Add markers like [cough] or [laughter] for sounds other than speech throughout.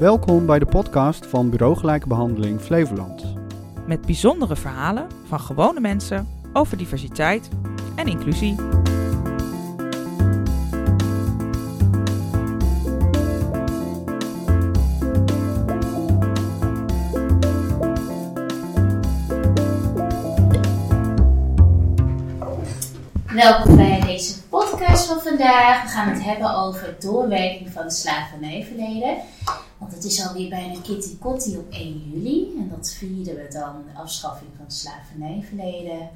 Welkom bij de podcast van Bureau Gelijke Behandeling Flevoland. Met bijzondere verhalen van gewone mensen over diversiteit en inclusie. Welkom bij deze podcast van vandaag. We gaan het hebben over doorwerking van het slavernijverleden. Het is alweer bijna Kitty Kotti op 1 juli. En dat vieren we dan de afschaffing van het slavernijverleden.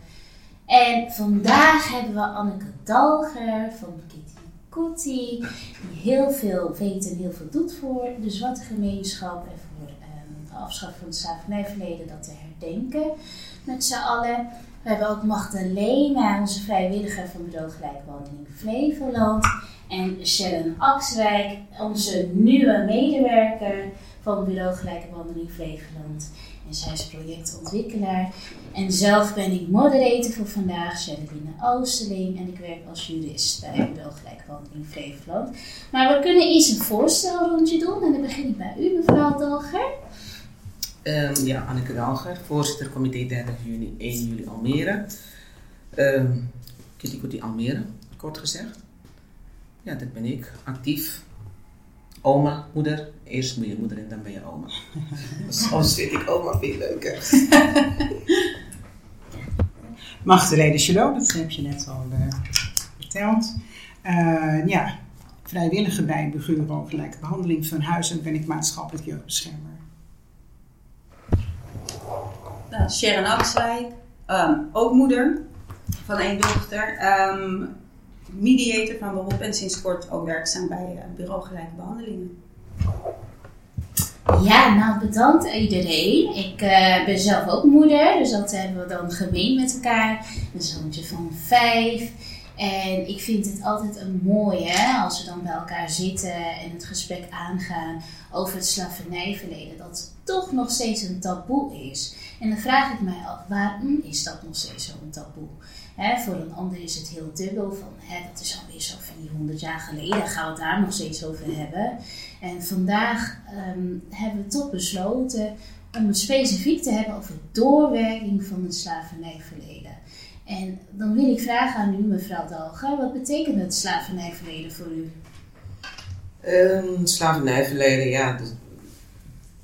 En vandaag hebben we Anneke Dalger van Kitty Kotti. Die heel veel weet en heel veel doet voor de zwarte gemeenschap. En voor ehm, de afschaffing van het slavernijverleden. Dat te herdenken met z'n allen. We hebben ook Magdalena, onze vrijwilliger van Bureau Gelijkbehandeling Flevoland. En Sharon Axwijk, onze nieuwe medewerker van Bureau Gelijkbehandeling Flevoland. En zij is projectontwikkelaar. En zelf ben ik moderator voor vandaag, Sharon Oosterling. En ik werk als jurist bij Bureau Gelijkbehandeling Flevoland. Maar we kunnen eens een voorstelrondje doen. En dan begin ik bij u, mevrouw Dalger. Um, ja, Anneke Dalger, voorzitter comité 30 juni 1 juli Almere. Um, Kitty Kotti Almere, kort gezegd. Ja, dat ben ik. Actief. Oma, moeder. Eerst ben je moeder en dan ben je oma. [laughs] Soms vind ik oma veel leuker. [laughs] Magdalene Chalot, dat heb je net al uh, verteld. Uh, ja, vrijwilliger bij Bureau Gelijke Behandeling van Huis en ben ik maatschappelijk jeugdbeschermer. Nou, Sharon Axwijk, um, ook moeder van één dochter. Um, mediator van beroep en sinds kort ook werkzaam bij uh, Bureau Gelijke Behandelingen. Ja, nou bedankt iedereen. Ik uh, ben zelf ook moeder, dus dat hebben we dan gemeen met elkaar. Een zoontje van vijf. En ik vind het altijd een mooie als we dan bij elkaar zitten en het gesprek aangaan over het slavernijverleden. Dat het toch nog steeds een taboe is. En dan vraag ik mij af, waarom is dat nog steeds zo'n taboe? Hè, voor een ander is het heel dubbel van, hè, dat is alweer zo van die honderd jaar geleden, gaan we het daar nog steeds over hebben. En vandaag um, hebben we toch besloten om het specifiek te hebben over doorwerking van het slavernijverleden. En dan wil ik vragen aan u, mevrouw Dalga, wat betekent het slavernijverleden voor u? Um, slavernijverleden, ja,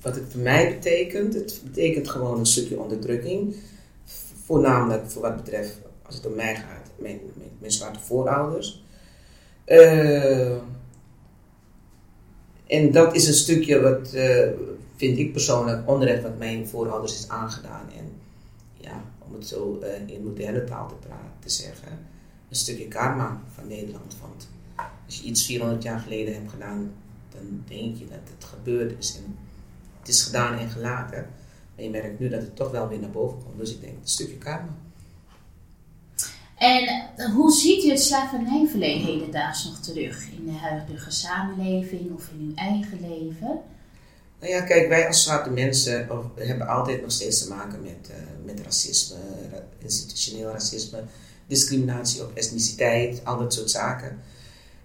wat het voor mij betekent, het betekent gewoon een stukje onderdrukking. Voornamelijk voor wat betreft, als het om mij gaat, mijn, mijn, mijn zwarte voorouders. Uh, en dat is een stukje wat, uh, vind ik persoonlijk, onrecht wat mijn voorouders is aangedaan. En ja, om het zo uh, in moderne taal te, praten, te zeggen, een stukje karma van Nederland. Want als je iets 400 jaar geleden hebt gedaan, dan denk je dat het gebeurd is. En het is gedaan en gelaten. En je merkt nu dat het toch wel weer naar boven komt. Dus ik denk, een stukje karma. En hoe ziet u het slavernijverleden hedendaags nog terug in de huidige samenleving of in uw eigen leven? Nou ja, kijk, wij als zwarte mensen hebben altijd nog steeds te maken met, uh, met racisme, institutioneel racisme, discriminatie op etniciteit, al dat soort zaken.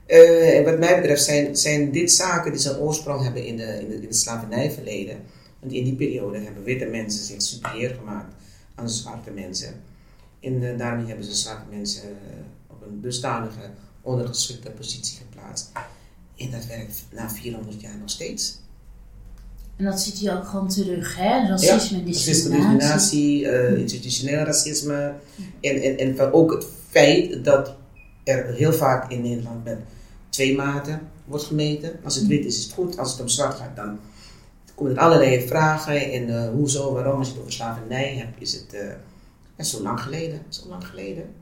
Uh, en wat mij betreft zijn, zijn dit zaken die zijn oorsprong hebben in, de, in, de, in het slavernijverleden. Want in die periode hebben witte mensen zich superieur gemaakt aan zwarte mensen. En daarmee hebben ze zwarte mensen uh, op een dusdanige ondergeschikte positie geplaatst. En dat werkt na 400 jaar nog steeds. En dat ziet je ook gewoon terug, hè? Racisme en discriminatie. discriminatie, uh, institutioneel racisme. En, en, en ook het feit dat er heel vaak in Nederland met twee maten wordt gemeten. Als het wit is, is het goed. Als het om zwart gaat, dan komen er allerlei vragen. En uh, hoezo, waarom, als je het over slavernij hebt, is het uh, ja, zo lang geleden. Zo lang geleden.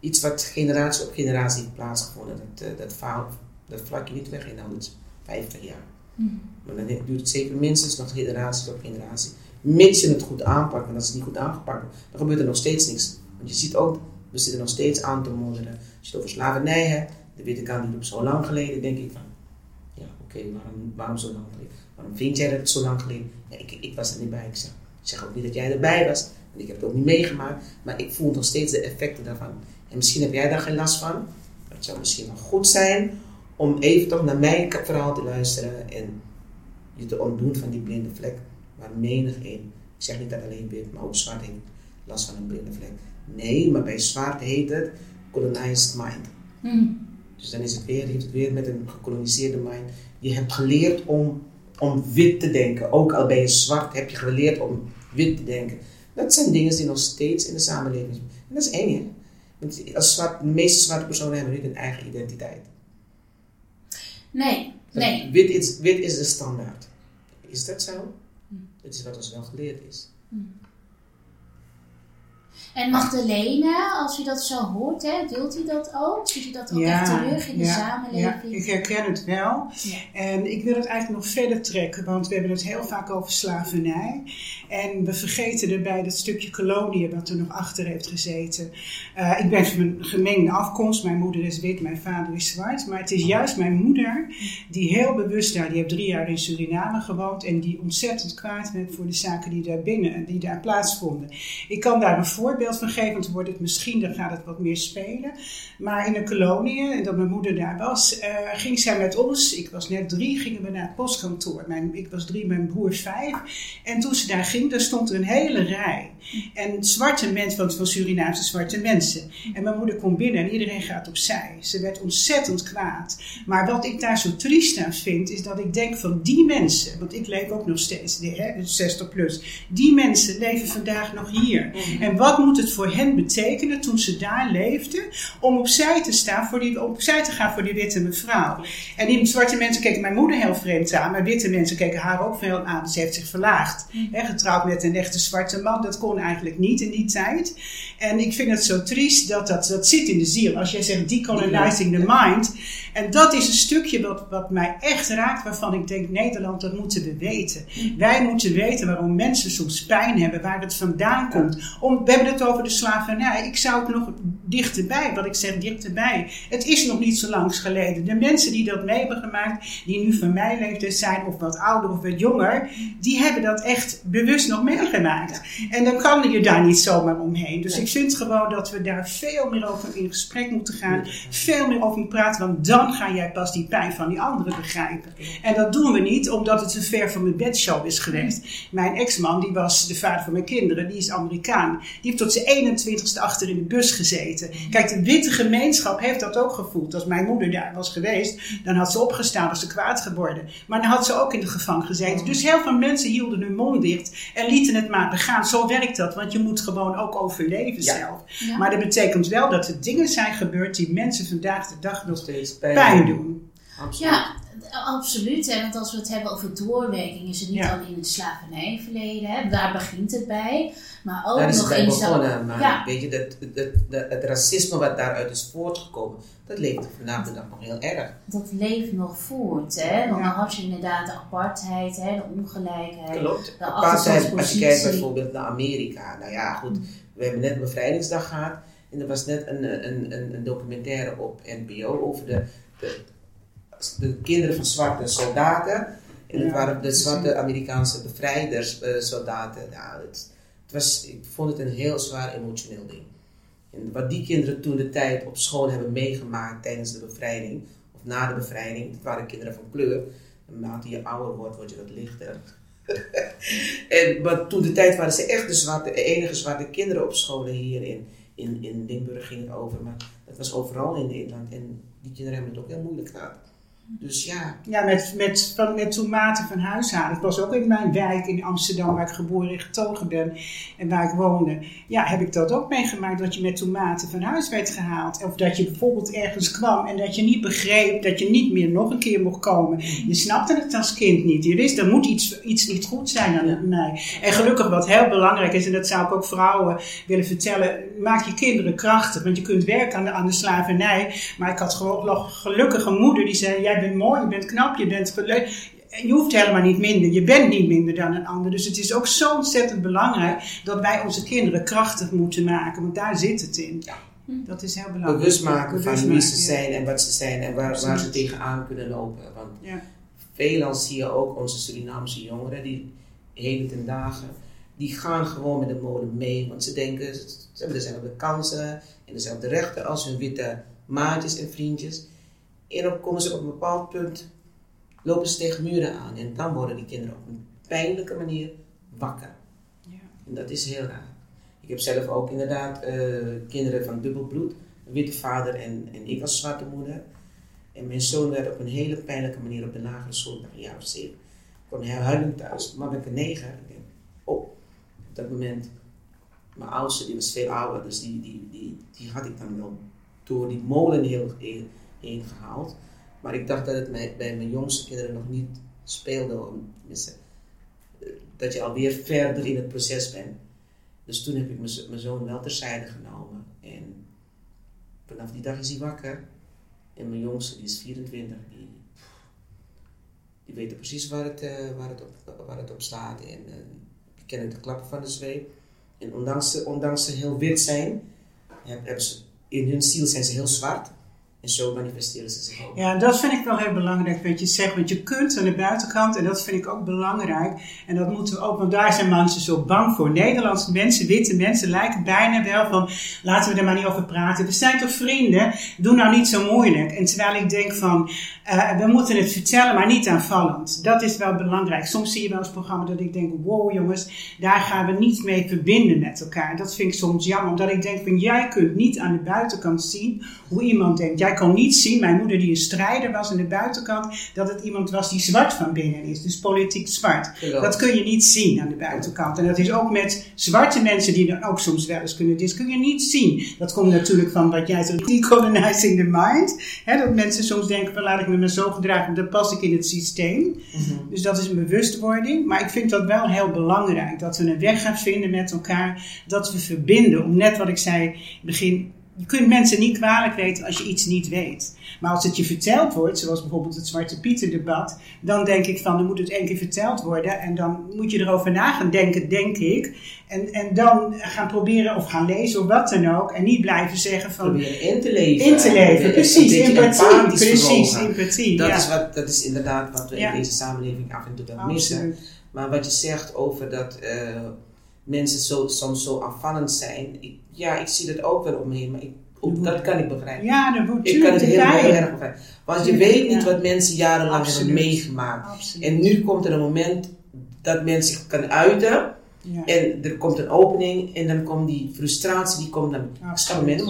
Iets wat generatie op generatie heeft plaatsgevonden. Dat, uh, dat, faal, dat vlak je niet weg in 150 jaar. Mm. Maar dan duurt het zeker minstens nog generatie op generatie. Mits je het goed aanpakt. En als het niet goed aangepakt wordt, dan gebeurt er nog steeds niks. Want je ziet ook, we zitten nog steeds aan te modderen. Als je het over slavernij hebt, de witte kant die op zo lang geleden, denk ik van, ja oké, okay, waarom, waarom zo lang geleden? Waarom vind jij dat het zo lang geleden? Ja, ik, ik was er niet bij. Ik zeg, ik zeg ook niet dat jij erbij was. Ik heb het ook niet meegemaakt. Maar ik voel nog steeds de effecten daarvan. En misschien heb jij daar geen last van. Het zou misschien wel goed zijn om even toch naar mijn verhaal te luisteren en je te ontdoen van die blinde vlek. Waar menig een, ik zeg niet dat alleen wit, maar ook zwart heeft last van een blinde vlek. Nee, maar bij zwart heet het colonized mind. Hm. Dus dan is het weer, heeft het weer met een gekoloniseerde mind. Je hebt geleerd om, om wit te denken. Ook al ben je zwart, heb je geleerd om wit te denken. Dat zijn dingen die nog steeds in de samenleving zijn. En dat is eng, hè? Want als zwart, de meeste zwarte personen hebben niet een eigen identiteit. Nee, nee. Wit is, wit is de standaard. Is dat zo? Dat is wat ons wel geleerd is. En Magdalene, als u dat zo hoort, hè, deelt u dat ook? Ziet u dat ook echt terug in de ja, samenleving? ik herken het wel. Ja. En ik wil het eigenlijk nog verder trekken, want we hebben het heel vaak over slavernij. En we vergeten erbij dat stukje koloniën wat er nog achter heeft gezeten. Eh, ik ben van een gemengde afkomst. Mijn moeder is wit, mijn vader is zwart. Maar het is juist mijn moeder die heel bewust daar, die heeft drie jaar in Suriname gewoond. En die ontzettend kwaad werd voor de zaken die daar binnen, die daar plaatsvonden. Ik kan daar een voorbeeld van geven, want dan wordt het misschien, dan gaat het wat meer spelen. Maar in een kolonie, en dat mijn moeder daar was, eh, ging zij met ons, ik was net drie, gingen we naar het postkantoor. Mijn, ik was drie, mijn broer vijf. En toen ze daar ging, daar stond er een hele rij. En zwarte mensen, want van Surinaamse zwarte mensen. En mijn moeder komt binnen en iedereen gaat opzij. Ze werd ontzettend kwaad. Maar wat ik daar zo triest aan vind, is dat ik denk van die mensen, want ik leef ook nog steeds, hè, dus 60 plus, die mensen leven vandaag nog hier. En wat moet het voor hen betekenen toen ze daar leefden, om opzij te staan voor die, opzij te gaan voor die witte mevrouw. En die zwarte mensen keken mijn moeder heel vreemd aan, maar witte mensen keken haar ook veel aan. Ze heeft zich verlaagd. Hè, getrouwd met een echte zwarte man, dat kon eigenlijk niet in die tijd. En ik vind het zo triest dat dat, dat zit in de ziel. Als jij zegt decolonizing the mind. En dat is een stukje wat, wat mij echt raakt, waarvan ik denk, Nederland, dat moeten we weten. Wij moeten weten waarom mensen soms pijn hebben, waar het vandaan komt. Om, we hebben het over de slavernij. Ik zou het nog dichterbij, wat ik zeg dichterbij. Het is nog niet zo lang geleden. De mensen die dat mee hebben gemaakt, die nu van mijn leeftijd zijn, of wat ouder of wat jonger, die hebben dat echt bewust nog meegemaakt. En dan kan je daar niet zomaar omheen. Dus ik vind gewoon dat we daar veel meer over in gesprek moeten gaan. Veel meer over moeten praten, want dan ga jij pas die pijn van die anderen begrijpen. En dat doen we niet omdat het een ver van mijn bedshow is geweest. Mijn ex-man, die was de vader van mijn kinderen, die is Amerikaan. Die heeft tot zijn 21ste achter in de bus gezeten. Kijk, de witte gemeenschap heeft dat ook gevoeld. Als mijn moeder daar was geweest, dan had ze opgestaan, was ze kwaad geworden. Maar dan had ze ook in de gevangen gezeten. Dus heel veel mensen hielden hun mond dicht en lieten het maar begaan. Zo werkt dat, want je moet gewoon ook overleven Ja. zelf. Ja. Maar dat betekent wel dat er dingen zijn gebeurd die mensen vandaag de dag nog steeds pijn doen. Absoluut. Ja, absoluut. Hè? Want als we het hebben over doorwerking, is het niet Ja. alleen het slavernijverleden. Hè? Daar begint het bij. Maar ook Daar is het nog bij eens begonnen, maar Ja. weet je, dat, dat, dat, het racisme wat daaruit is voortgekomen, dat leeft vandaag de dag nog heel erg. dat leeft nog voort. Hè? Want Ja. dan had je inderdaad de apartheid, hè? de ongelijkheid. Klopt. De Apartheid, als je kijkt bijvoorbeeld naar Amerika. Nou ja, goed, we hebben net bevrijdingsdag gehad. En er was net een, een, een, een documentaire op NPO over de, de, de kinderen van zwarte soldaten. En het Ja, waren de zwarte Amerikaanse bevrijders, eh, soldaten. Nou, het, het was, ik vond het een heel zwaar emotioneel ding. En wat die kinderen toen de tijd op school hebben meegemaakt tijdens de bevrijding, of na de bevrijding, het waren kinderen van kleur. Naarmate je ouder wordt, word je wat lichter. [laughs] en, maar toen de tijd waren ze echt de, zwarte, de enige zwarte kinderen op scholen hier in, in, Limburg ging het over. Maar dat was overal in Nederland. En die kinderen hebben het ook heel moeilijk gehad. Dus ja, Ja, met, met, van, met tomaten van huis halen. Ik was ook in mijn wijk in Amsterdam, waar ik geboren en getogen ben en waar ik woonde. Ja, heb ik dat ook meegemaakt, dat je met tomaten van huis werd gehaald. Of dat je bijvoorbeeld ergens kwam en dat je niet begreep dat je niet meer nog een keer mocht komen. Je snapte het als kind niet. Je wist, er moet iets, iets niet goed zijn aan mij. En gelukkig wat heel belangrijk is, en dat zou ik ook vrouwen willen vertellen, maak je kinderen krachtig. Want je kunt werken aan de, aan de slavernij. Maar ik had gewoon nog gelukkig een moeder die zei, jij bent mooi, je bent knap, je bent. En je hoeft helemaal niet minder. Je bent niet minder dan een ander. Dus het is ook zo ontzettend belangrijk dat wij onze kinderen krachtig moeten maken. Want daar zit het in. Ja. Dat is heel belangrijk. bewust maken van wie ze zijn en wat ze zijn en waar, waar ze tegenaan kunnen lopen. Want Ja. veelal zie je ook onze Surinaamse jongeren die heden ten dagen, die gaan gewoon met de mode mee. Want ze denken, ze hebben dezelfde kansen en dezelfde rechten als hun witte maatjes en vriendjes. En dan komen ze op een bepaald punt, lopen ze tegen muren aan. En dan worden die kinderen op een pijnlijke manier wakker. Ja. En dat is heel raar. Ik heb zelf ook inderdaad eh, kinderen van dubbel bloed. Een witte vader en, en ik als zwarte moeder. En mijn zoon werd op een hele pijnlijke manier op de lagere school, dacht een jaar of zeven. kwam hij huilend thuis. Maar ben ik een neger. Ik denk, oh, op dat moment, mijn oudste, die was veel ouder, dus die, die, die, die had ik dan wel door die molen heel heen, heen gehaald. Maar ik dacht dat het bij mijn jongste kinderen nog niet speelde. Eh, dat je alweer verder in het proces bent. Dus toen heb ik mijn, zo- mijn zoon wel terzijde genomen. En vanaf die dag is hij wakker. En mijn jongste, die is 24, die, die weten precies waar het, eh, waar het, op, waar het op staat. En eh, kennen de klappen van de zweep. En ondanks ze, ondanks ze heel wit zijn, heb- hebben in hun ziel zijn ze heel zwart. En zo manifesteren ze zich ook. Ja, dat vind ik wel heel belangrijk wat je zegt. Want je kunt aan de buitenkant, en dat vind ik ook belangrijk. En dat moeten we ook, want daar zijn mensen zo bang voor. Nederlandse mensen, witte mensen, lijken bijna wel van, laten we er maar niet over praten. We zijn toch vrienden? Doe nou niet zo moeilijk. En terwijl ik denk van, eh, we moeten het vertellen, maar niet aanvallend. Dat is wel belangrijk. Soms zie je wel eens programma dat ik denk, wow jongens, daar gaan we niet mee verbinden met elkaar. Dat vind ik soms jammer, omdat ik denk van, jij kunt niet aan de buitenkant zien hoe iemand denkt. Jij kan niet zien, mijn moeder die een strijder was aan de buitenkant, dat het iemand was die zwart van binnen is. Dus politiek zwart. Dat kun je niet zien aan de buitenkant. En dat is ook met zwarte mensen die dan ook soms wel eens kunnen. Dit kun je niet zien. Dat komt natuurlijk van wat jij zegt, decolonizing the mind. Dat mensen soms denken van laat ik me maar zo gedragen, dan pas ik in het systeem. Mhm. Dus dat is een bewustwording. Maar ik vind dat wel heel belangrijk. Dat we een weg gaan vinden met elkaar. Dat we verbinden. Om net wat ik zei begin. Je kunt mensen niet kwalijk weten als je iets niet weet. Maar als het je verteld wordt, zoals bijvoorbeeld het Zwarte Pieter debat. Dan denk ik van, dan moet het één keer verteld worden. En dan moet je erover na gaan denken, denk ik. En, en dan gaan proberen of gaan lezen of wat dan ook. En niet blijven zeggen van... Proberen in te leven. In te leven, En precies. Empathie. Precies, empathie. Dat, ja. is wat, dat is inderdaad wat we Ja. in deze samenleving af en toe wel missen. Maar wat je zegt over dat eh, mensen zo, soms zo afvallend zijn. Ik, ja, ik zie dat ook wel om me heen, maar ik, ook dat kan ik begrijpen. Ja, dat moet ik kan het heel, erg begrijpen. Want je weet niet ja. wat mensen jarenlang Absoluut. hebben meegemaakt. Absoluut. En nu komt er een moment dat men zich kan uiten. Ja. En er komt een opening en dan komt die frustratie, die komt dan. Absoluut.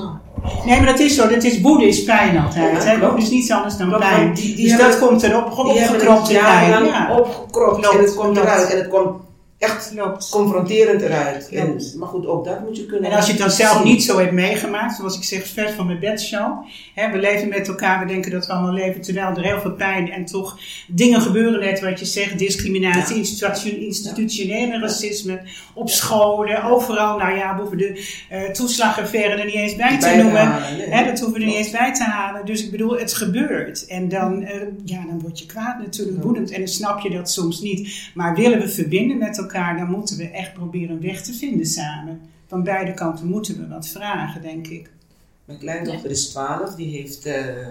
Nee, maar dat is zo. Dat is woede is pijn altijd. Ja, hè? is niets anders dan pijn. want die- die dus dat komt erop. Opgekropt in pijn. Ja, opgekropt en het komt eruit. En het komt echt klopt. confronterend eruit. En, maar goed, ook dat moet je kunnen En als je het dan zelf zien. niet zo hebt meegemaakt, zoals ik zeg, vers van mijn bedshow. Hè, we leven met elkaar, we denken dat we allemaal leven, terwijl er heel veel pijn en toch dingen gebeuren, net wat je zegt, discriminatie, Ja. institu- institutionele racisme, op scholen, overal. Nou ja, we hoeven de uh, toeslagaffaire er niet eens bij te Bij noemen. halen, nee. Hè, dat hoeven we er niet eens bij te halen. Dus ik bedoel, het gebeurt. En dan, eh, ja, dan word je kwaad natuurlijk, Ja. woedend. En dan snap je dat soms niet. Maar willen we verbinden met elkaar, dan moeten we echt proberen een weg te vinden samen. Van beide kanten moeten we wat vragen, denk ik. Mijn kleindochter is 12, die heeft eh,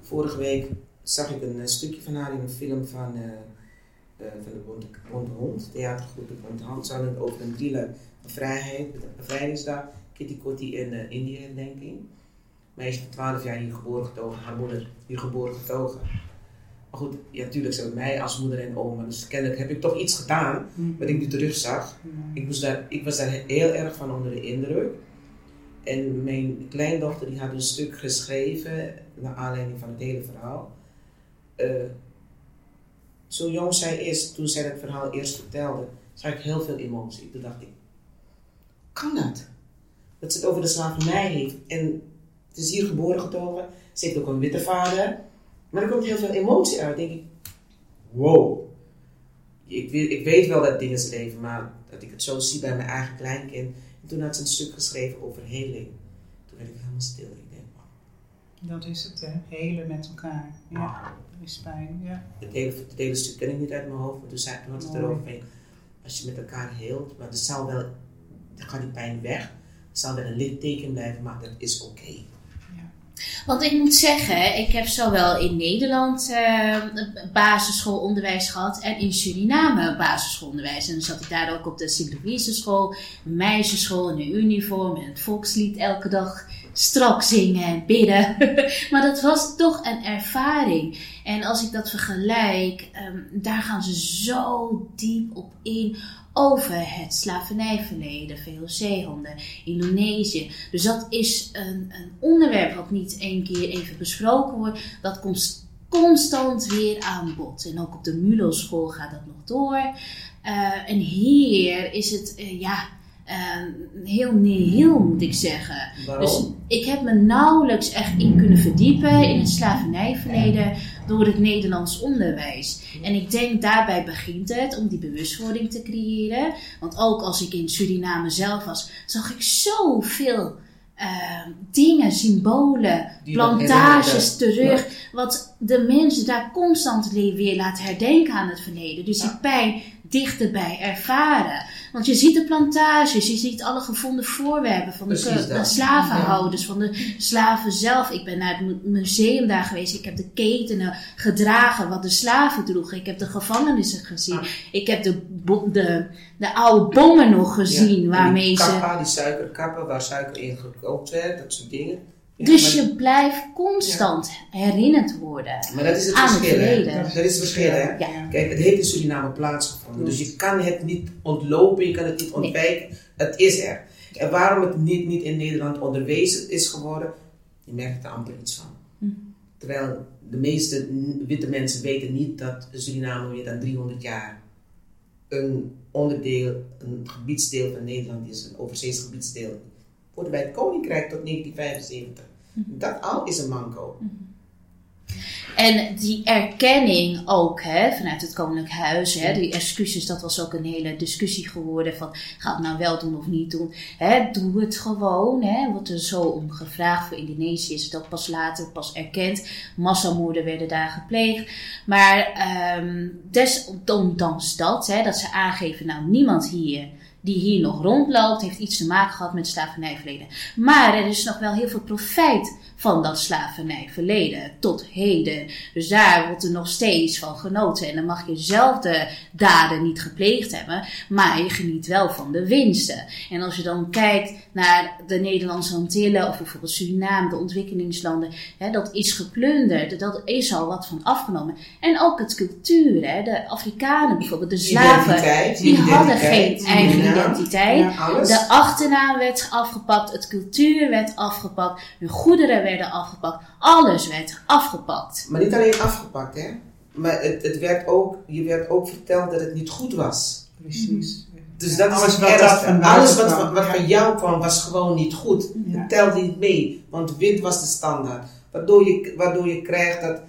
vorige week zag ik een eh, stukje van haar in een film van, eh, eh, van de Bonte, Hond, theatergroep de Bonte Hond. Ze hadden over een drieluik vrijheid, bevrijdingsdag, Kitty Kotti en uh, India-herdenking. Meisje van 12 jaar hier geboren getogen, haar moeder hier geboren getogen. Maar goed, ja, natuurlijk zijn mij als moeder en oma, dus kennelijk heb ik toch iets gedaan wat ik nu terugzag. Ik, moest daar, ik was daar heel erg van onder de indruk. En mijn kleindochter die had een stuk geschreven naar aanleiding van het hele verhaal. Eh, zo jong zij is, toen zij het verhaal eerst vertelde, zag ik heel veel emotie. Toen dacht ik, kan dat? Dat ze het over de slavernij heeft. En het is hier geboren getogen. Ze heeft ook een witte vader. Maar er komt heel veel emotie uit. denk ik, wow. Ik weet, ik weet wel dat dingen leven, maar dat ik het zo zie bij mijn eigen kleinkind. En toen had ze een stuk geschreven over heling. Toen werd ik helemaal stil. Ik denk, wow. Dat is het, hè? Helen met elkaar. Ja, er is pijn. Ja. Het hele, het hele stuk ken ik niet uit mijn hoofd, maar toen, zei, toen had het erover van, als je met elkaar heelt, maar er zal wel, dan gaat die pijn weg. Er zal wel een litteken blijven, maar dat is oké. Want ik moet zeggen, ik heb zowel in Nederland eh, basisschoolonderwijs gehad en in Suriname basisschoolonderwijs. En dan zat ik daar ook op de Sint-Louise school, meisjesschool in een uniform en het volkslied elke dag strak zingen en bidden. [laughs] maar dat was toch een ervaring. En als ik dat vergelijk, ehm, daar gaan ze zo diep op in over het slavernijverleden, VOC-honden, Indonesië. Dus dat is een, een onderwerp wat niet één keer even besproken wordt. Dat komt constant weer aan bod. En ook op de MULO-school gaat dat nog door. Uh, en hier is het, uh, ja, uh, heel nihil moet ik zeggen. Waarom? Dus ik heb me nauwelijks echt in kunnen verdiepen in het slavernijverleden door het Nederlands onderwijs. En ik denk daarbij begint het om die bewustwording te creëren. Want ook als ik in Suriname zelf was, zag ik zoveel uh, dingen, symbolen, Die plantages terug. Wat de mensen daar constant weer laat herdenken aan het verleden. Dus die pijn dichterbij ervaren. Want je ziet de plantages, je ziet alle gevonden voorwerpen van de, slavenhouders, van de slaven zelf. Ik ben naar het mu- museum daar geweest. Ik heb de ketenen gedragen wat de slaven droegen. Ik heb de gevangenissen gezien. Ah. Ik heb de, de, de oude bommen nog gezien Ja, waarmee die ze... die suikerkappen, waar suiker in gekookt werd, dat soort dingen. Ja, Dus maar, je blijft constant herinnerd worden. maar dat is het aan het verschil, hè? verleden. Dat is het verschil, hè? Ja. Kijk, het heeft in Suriname plaatsgevonden. Dus je kan het niet ontlopen, je kan het niet ontwijken. Het is er. En waarom het niet, niet in Nederland onderwezen is geworden, je merkt er amper iets van. Hm. Terwijl de meeste witte mensen weten niet dat Suriname meer dan 300 jaar een onderdeel, een gebiedsdeel van Nederland is, een overzees gebiedsdeel. Hoorde bij het Koninkrijk tot 1975. Dat al is een manco. En die erkenning ook hè, vanuit het Koninklijk Huis, hè, die excuses, dat was ook een hele discussie geworden van ga het nou wel doen of niet doen. Hè, doe het gewoon. Hè, wordt er zo om gevraagd. Voor Indonesië is het ook pas later pas erkend. Massamoorden werden daar gepleegd. Maar ehm desondanks dat, hè, dat ze aangeven, nou niemand hier die hier nog rondloopt, heeft iets te maken gehad met slavernijverleden. Maar er is nog wel heel veel profijt van dat slavernijverleden tot heden. Dus daar wordt er nog steeds van genoten. En dan mag je zelf de daden niet gepleegd hebben, maar je geniet wel van de winsten. En als je dan kijkt naar de Nederlandse Antillen of bijvoorbeeld Suriname, de ontwikkelingslanden, hè, dat is geplunderd, dat is al wat van afgenomen. En ook het cultuur, hè, de Afrikanen bijvoorbeeld, de slaven, Identiteit, die hadden geen eigen identiteit. Ja. De achternaam werd afgepakt, het cultuur werd afgepakt, hun goederen werden afgepakt, alles werd afgepakt. Maar niet alleen afgepakt, hè. Maar het, het werd ook, je werd ook verteld dat het niet goed was. Precies. Dus dat Alles is wat Alles wat, van, wat ja. van jou kwam was gewoon niet goed. Ja. Het telde niet mee, want wit was de standaard. Waardoor je, waardoor je krijgt dat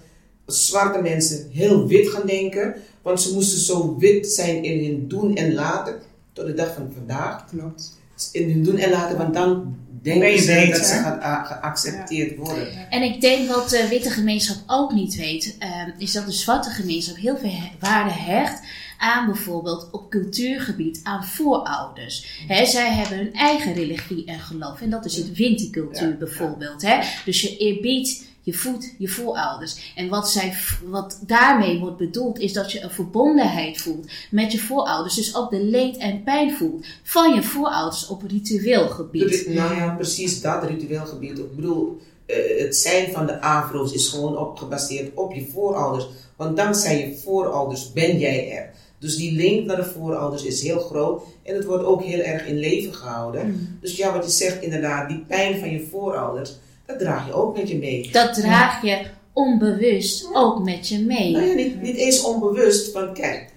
zwarte mensen heel wit gaan denken, want ze moesten zo wit zijn in hun doen en laten, tot de dag van vandaag. Klopt. In hun doen en laten, want dan denken je ze dat ze geaccepteerd worden. En ik denk wat de witte gemeenschap ook niet weet, eh, is dat de zwarte gemeenschap heel veel he- waarde hecht aan bijvoorbeeld op cultuurgebied aan voorouders. Hè, zij hebben hun eigen religie en geloof. En dat is het wintercultuur Ja, bijvoorbeeld. Hè? Dus je eerbiedt je voedt je voorouders. En wat, zij, wat daarmee wordt bedoeld is dat je een verbondenheid voelt met je voorouders. Dus ook de leed en pijn voelt van je voorouders op ritueel gebied. Nou ja, precies dat ritueel gebied. Ik bedoel, eh, het zijn van de afro's is gewoon op, gebaseerd op je voorouders. Want dankzij je voorouders ben jij er. Dus die link naar de voorouders is heel groot. En het wordt ook heel erg in leven gehouden. Dus ja, wat je zegt inderdaad, die pijn van je voorouders, dat draag je ook met je mee. Dat draag je onbewust ook met je mee. Nou ja, niet, niet eens onbewust, want kijk,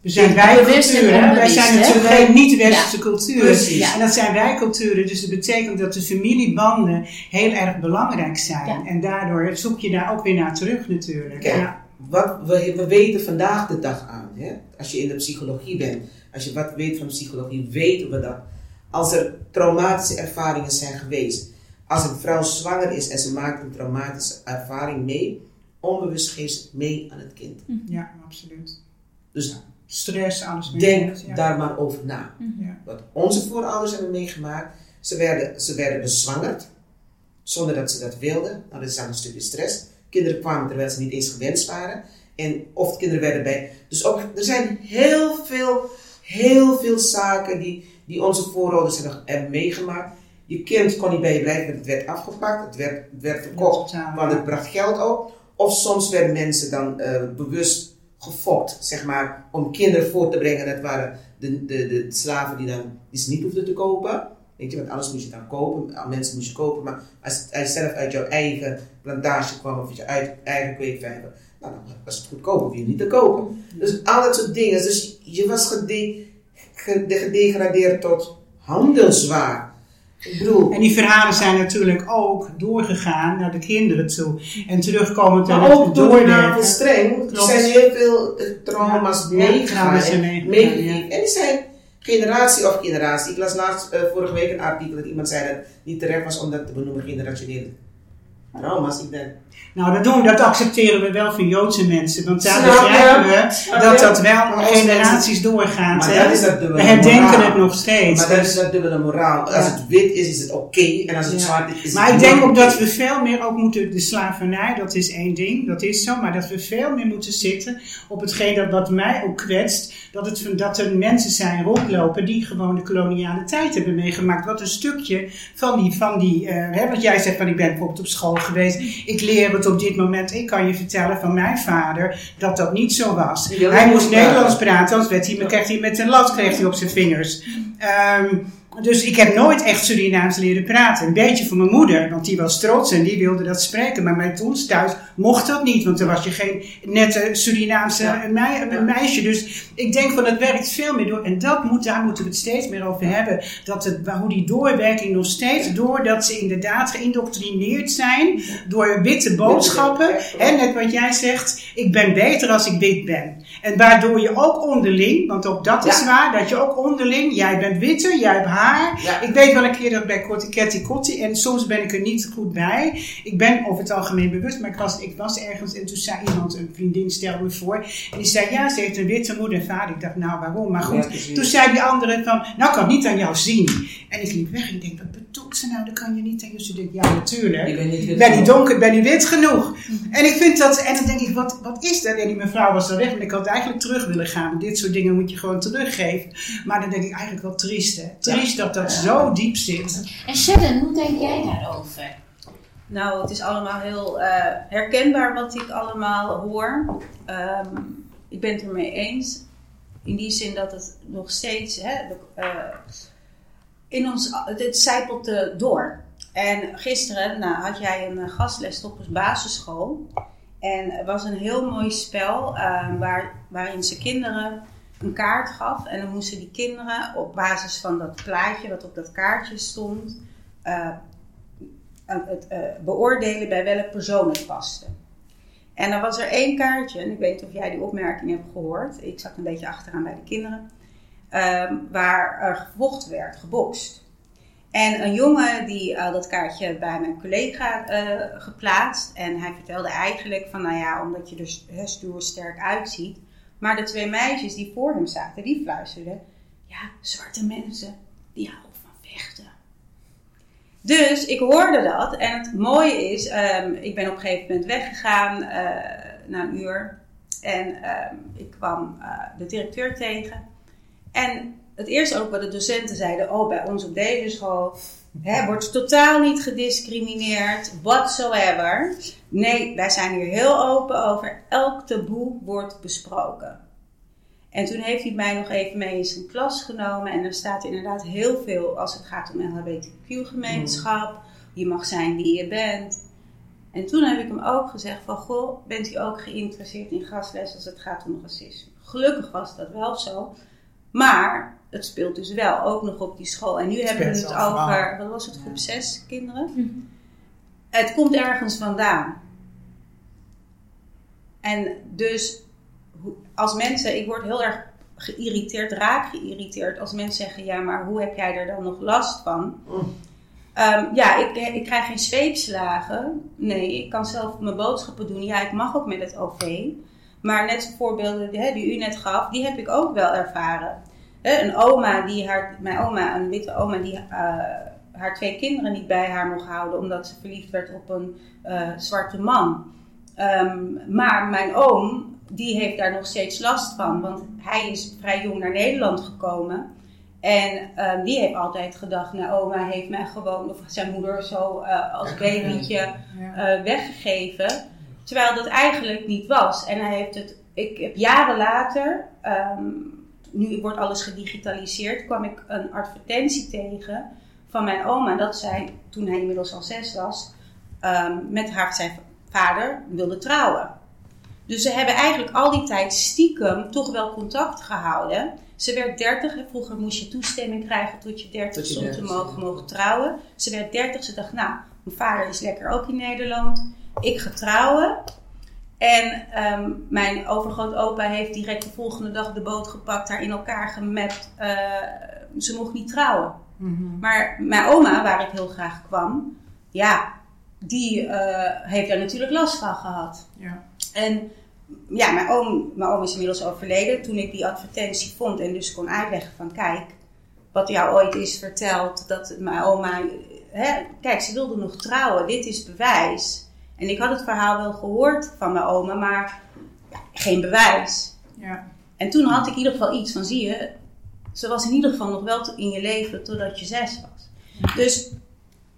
We zijn wij culturen. Wij zijn natuurlijk geen niet-westerse culturen. Precies. Ja. En dat zijn wij culturen. Dus dat betekent dat de familiebanden heel erg belangrijk zijn. Ja. En daardoor zoek je daar ook weer naar terug natuurlijk. Kijk, Ja. wat we, we weten vandaag de dag aan, hè? als je in de psychologie bent, als je wat weet van psychologie, weten we dat als er traumatische ervaringen zijn geweest, als een vrouw zwanger is en ze maakt een traumatische ervaring mee, onbewust geeft ze het mee aan het kind. ja, absoluut. Dus Stress, alles mee. denk ja. daar maar over na. Ja. Wat onze voorouders hebben meegemaakt, ze werden, ze werden bezwangerd zonder dat ze dat wilden. Nou, dat is dan een stukje stress. Kinderen kwamen terwijl ze niet eens gewenst waren. En of de kinderen werden bij. Dus ook, er zijn heel veel, heel veel zaken die, die onze voorouders hebben, hebben meegemaakt. Je kind kon niet bij je blijven, want het werd afgepakt, het werd, het werd verkocht, want het bracht geld op. Of soms werden mensen dan eh, bewust gefokt, zeg maar, om kinderen voor te brengen. Dat waren de, de, de slaven die, dan, die ze niet hoefden te kopen. Weet je, want alles moest je dan kopen, al mensen moest je kopen. Maar als het zelf uit jouw eigen plantage kwam of je uit eigen kweekvijver, nou, dan was het goedkoop, hoef je niet te kopen. Dus al dat soort dingen. Dus je was gede, gede- gedegradeerd tot handelswaar. Ik bedoel, En die verhalen zijn natuurlijk ook doorgegaan naar de kinderen toe. En terugkomend aan ook het door de doorwerken. navelstreng Klopt. zijn heel veel eh, trauma's Ja, meegegaan. en meegegaan. En die zijn generatie of generatie. Ik las laatst eh, vorige week een artikel dat iemand zei dat het niet terecht was om dat te benoemen trauma's. Ik denk, Nou, dat, doen, dat accepteren we wel van Joodse mensen. Want daar begrijpen we dat dat wel generaties doorgaat. Maar dat is dat we herdenken het nog steeds. maar dat is dat dubbele moraal. Als het wit is, is het oké. en als het zwart is, is Maar ik denk ook dat we veel meer ook moeten, de slavernij, dat is één ding, dat is zo, maar dat we veel meer moeten zitten op hetgeen dat wat mij ook kwetst, dat, het, dat er mensen zijn rondlopen die gewoon de koloniale tijd hebben meegemaakt. Wat een stukje van die, van die eh, hè, wat jij zegt van ik ben bijvoorbeeld op school geweest, ik leer het op dit moment, ik kan je vertellen van mijn vader dat dat niet zo was. Hij moest. Nederlands praten, anders werd hij, kreeg hij met een lat kreeg hij op zijn vingers. Ehm, dus ik heb nooit echt Surinaams leren praten. Een beetje van mijn moeder, want die was trots en die wilde dat spreken. Maar bij ons thuis mocht dat niet, want dan was je geen nette Surinaamse Ja. mei- Ja. meisje. Dus ik denk van het werkt veel meer door. En dat moet, daar moeten we het steeds meer over hebben. Dat het, hoe die doorwerking nog steeds, doordat ze inderdaad geïndoctrineerd zijn door witte boodschappen. Hè, net wat jij zegt, ik ben beter als ik wit ben. En waardoor je ook onderling, want ook dat is Ja. waar, dat je ook onderling, jij bent witte, jij hebt haar. Ja. Ik weet wel een keer dat bij Korte Ketty Kotti, en soms ben ik er niet goed bij. Ik ben over het algemeen bewust, maar ik was, ik was ergens en toen zei iemand, een vriendin stelde me voor. En die zei, ja, ze heeft een witte moeder en vader. Ik dacht, nou waarom? Maar goed, toen zei die andere van, nou ik kan het niet aan jou zien. En ik liep weg en ik denk, wat bedoelt ze nou? Dat kan je niet aan je zien. Ik denk, Ja, natuurlijk. Ik ben niet wit Ben niet genoeg. donker, ben niet wit genoeg. En ik vind dat, en dan denk ik, wat, wat is dat? En die mevrouw was dan weg, want ik had eigenlijk terug willen gaan. Dit soort dingen moet je gewoon teruggeven. Maar dan denk ik eigenlijk wel triest, hè? Triest dat dat zo diep zit. En Sharon, hoe denk jij daarover? Nou, het is allemaal heel eh, herkenbaar wat ik allemaal hoor. Ehm, ik ben het ermee eens. In die zin dat het nog steeds hè, de- eh, in ons, het zijpelt eh, door. En gisteren nou, had jij een eh, gastles op een basisschool. En er was een heel mooi spel eh, waar, waarin ze kinderen een kaart gaf. En dan moesten die kinderen op basis van dat plaatje wat op dat kaartje stond, eh, het beoordelen bij welk persoon het paste. En dan was er één kaartje, en ik weet niet of jij die opmerking hebt gehoord. Ik zat een beetje achteraan bij de kinderen. Ehm, waar er gevochten werd, gebokst. En een jongen die had dat kaartje bij mijn collega eh, geplaatst. En hij vertelde eigenlijk van, nou ja, omdat je er hè, stoer sterk uitziet. Maar de twee meisjes die voor hem zaten, die fluisterden. Ja, zwarte mensen, die houden van vechten. Dus ik hoorde dat. En het mooie is, ehm, ik ben op een gegeven moment weggegaan eh, na een uur. En ehm, ik kwam eh, de directeur tegen. En het eerste ook wat de docenten zeiden, oh bij ons op deze school hè, wordt totaal niet gediscrimineerd, whatsoever. Nee, wij zijn hier heel open over. Elk taboe wordt besproken. En toen heeft hij mij nog even mee in zijn klas genomen. En er staat inderdaad heel veel als het gaat om LHBTQ-gemeenschap. Je mag zijn wie je bent. En toen heb ik hem ook gezegd van, goh, bent u ook geïnteresseerd in gastles als het gaat om racisme? Gelukkig was dat wel zo. Maar het speelt dus wel ook nog op die school. En nu hebben we het over, wat was het, groep 6 kinderen? Het komt ergens vandaan. En dus hoe- als mensen, ik word heel erg geïrriteerd, raak geïrriteerd als mensen zeggen, ja, maar hoe heb jij er dan nog last van? Ehm, ja, ik, ik krijg geen zweepslagen. Nee, ik kan zelf mijn boodschappen doen. Ja, ik mag ook met het OV. Maar net de voorbeelden die, die u net gaf, die heb ik ook wel ervaren. Een oma die haar, mijn oma, een witte oma, die eh, haar twee kinderen niet bij haar mocht houden omdat ze verliefd werd op een eh, zwarte man. Ehm, maar mijn oom, die heeft daar nog steeds last van, want hij is vrij jong naar Nederland gekomen. En ehm, die heeft altijd gedacht, nou oma heeft mij gewoon, of zijn moeder zo eh, als babytje weggegeven. Terwijl dat eigenlijk niet was. En hij heeft het, ik heb jaren later, ehm, nu wordt alles gedigitaliseerd, kwam ik een advertentie tegen van mijn oma. Dat zij, toen hij inmiddels al zes was, ehm, met haar zijn vader wilde trouwen. Dus ze hebben eigenlijk al die tijd stiekem toch wel contact gehouden. Ze werd 30. Vroeger moest je toestemming krijgen tot je 30 Tot je om te 30, mogen, ja. mogen trouwen. Ze werd 30. Ze dacht, nou, mijn vader is lekker ook in Nederland. Ik ga trouwen. En ehm, mijn overgrootopa heeft direct de volgende dag de boot gepakt, haar in elkaar gemapt. Eh, ze mocht niet trouwen. Mhm. Maar mijn oma, waar ik heel graag kwam, ja, die eh, heeft daar natuurlijk last van gehad. Ja. En ja, mijn oom, mijn oom is inmiddels overleden. Toen ik die advertentie vond en dus kon uitleggen van kijk, wat jou ooit is verteld, dat mijn oma, hè, kijk, ze wilde nog trouwen, dit is bewijs. En ik had het verhaal wel gehoord van mijn oma, maar ja, geen bewijs. Ja. En toen had ik in ieder geval iets van, zie je, ze was in ieder geval nog wel in je leven totdat je zes was. Dus,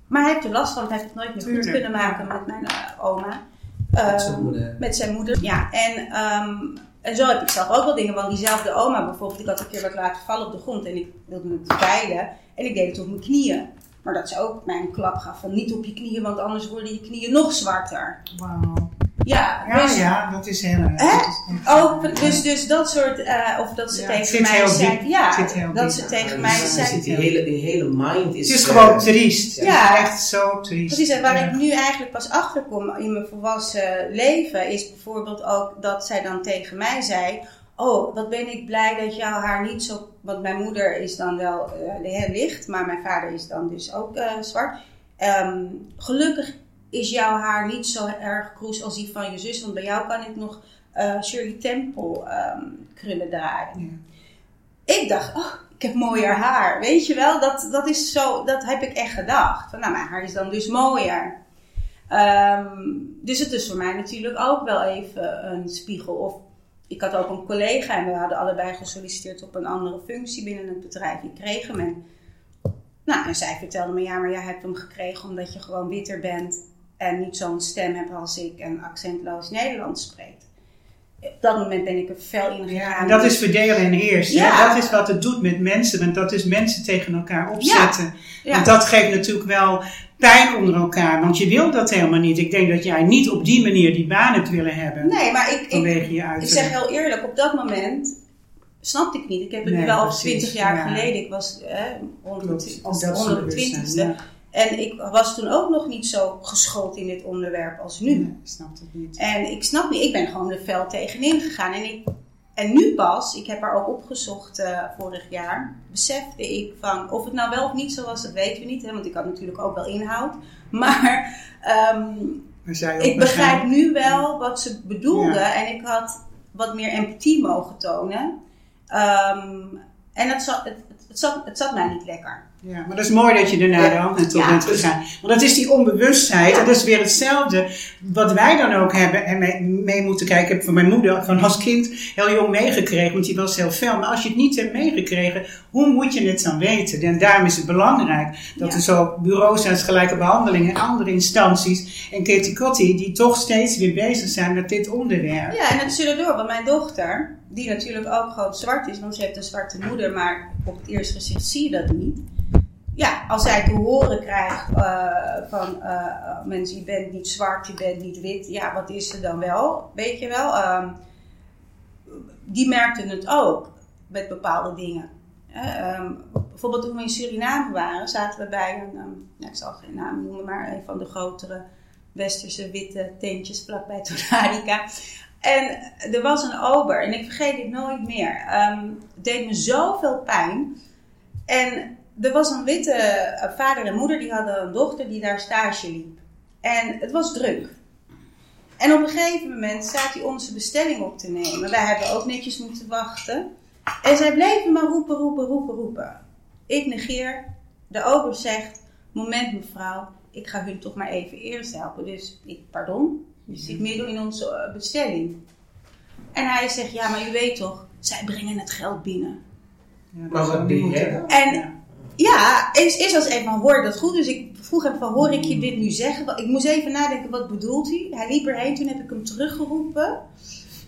maar hij heeft er last van, hij heeft het nooit meer goed kunnen maken met mijn eh, oma. Met zijn Ehm, moeder. Met zijn moeder, ja. En, ehm, en zo heb ik zelf ook wel dingen, want diezelfde oma bijvoorbeeld, ik had een keer wat laten vallen op de grond en ik wilde het veilen en ik deed het op mijn knieën. Maar dat ze ook mij een klap gaf van niet op je knieën, want anders worden je knieën nog zwarter. Wauw. Ja, Ja, dus, ja, dat is heel erg. Hè? Dat is echt- ook, dus, dus dat soort, eh, of dat ze Ja, tegen zit mij heel zei, ja, Het zit heel dat diep. ze tegen Ja, mij dus zei, zit die hele, die hele mind is... Het is eh, gewoon triest. Ja. Het is echt zo triest. Precies, en waar Ja. ik nu eigenlijk pas achter kom in mijn volwassen leven, is bijvoorbeeld ook dat zij dan tegen mij zei: Oh, wat ben ik blij dat jouw haar niet zo. Want mijn moeder is dan wel eh, heel licht, maar mijn vader is dan dus ook eh, zwart. Ehm, gelukkig is jouw haar niet zo erg kroes als die van je zus, want bij jou kan ik nog eh Shirley Temple ehm, krullen draaien. Ja. Ik dacht, oh, ik heb mooier haar. Weet je wel, dat, dat is zo, dat heb ik echt gedacht. Van, nou, mijn haar is dan dus mooier. Ehm, dus het is voor mij natuurlijk ook wel even een spiegel. Of ik had ook een collega en we hadden allebei gesolliciteerd op een andere functie binnen het bedrijf. Ik kreeg hem en, nou, en zij vertelde me, ja, maar jij hebt hem gekregen omdat je gewoon witter bent en niet zo'n stem hebt als ik en accentloos Nederlands spreekt. Op dat moment ben ik er fel in Ja, gegaan. en dat is verdelen en heersen. Ja. Dat is wat het doet met mensen. Want dat is mensen tegen elkaar opzetten. Ja. Want dat geeft natuurlijk wel pijn onder elkaar. Want je wil dat helemaal niet. Ik denk dat jij niet op die manier die baan hebt willen hebben. Nee, maar ik, ik, je Ik zeg heel eerlijk, op dat moment snapte ik niet. Ik heb het Nee, nu wel al 20 jaar ja. geleden. Ik was eh, Klopt. 120 Ook dat soort bewustzijn, 120ste. ja. En ik was toen ook nog niet zo geschoold in dit onderwerp als nu. Nee, ik snap het niet. En ik snap niet, ik ben gewoon de veld tegenin gegaan. En, ik, en nu pas, ik heb haar ook opgezocht eh, vorig jaar, besefte ik van of het nou wel of niet zo was, dat weten we niet. Hè, want ik had natuurlijk ook wel inhoud. Maar ehm, ik begrijp nu wel wat ze bedoelde Ja. en ik had wat meer empathie mogen tonen. Ehm, en het zat, het, het, zat, het zat mij niet lekker. Ja, maar dat is mooi dat je er naar de hand naartoe bent gegaan. Want dat is die onbewustheid. Ja. En dat is weer hetzelfde wat wij dan ook hebben en mee, mee moeten kijken. Ik heb van mijn moeder van als kind heel jong meegekregen, want die was heel fel. Maar als je het niet hebt meegekregen, hoe moet je het dan weten? En daarom is het belangrijk dat Ja. er zo bureaus zijn als gelijke behandeling en andere instanties. En Katie Kotti, die toch steeds weer bezig zijn met dit onderwerp. Ja, en het zullen door, want mijn dochter, die natuurlijk ook gewoon zwart is, want ze heeft een zwarte moeder, maar op het eerste gezicht zie je dat niet. Ja, als zij te horen krijgt eh, van eh, eh, mensen, je bent niet zwart, je bent niet wit, ja, wat is er dan wel? Weet je wel? Ehm, die merkten het ook met bepaalde dingen. Eh, ehm, bijvoorbeeld toen we in Suriname waren, zaten we bij een, nou, ik zal geen naam noemen, maar een van de grotere westerse witte tentjes vlakbij Tonarica. En er was een ober, en ik vergeet dit nooit meer. Het deed me zoveel pijn. En er was een witte eh, vader en moeder, die hadden een dochter die daar stage liep. En het was druk. En op een gegeven moment staat hij onze bestelling op te nemen. Wij hebben ook netjes moeten wachten. En zij bleven maar roepen, roepen, roepen, roepen. Ik negeer. De ober zegt, moment mevrouw, ik ga hun toch maar even eerst helpen. Dus ik, pardon, je zit midden in onze eh, bestelling. En hij zegt, ja maar u weet toch, zij brengen het geld binnen. Ja, dat niet dan? En Ja. eerst, eerst was het even van, hoor ik dat goed? Dus ik vroeg hem van, hoor ik je dit nu zeggen? Ik moest even nadenken, wat bedoelt hij? Hij liep erheen, toen heb ik hem teruggeroepen.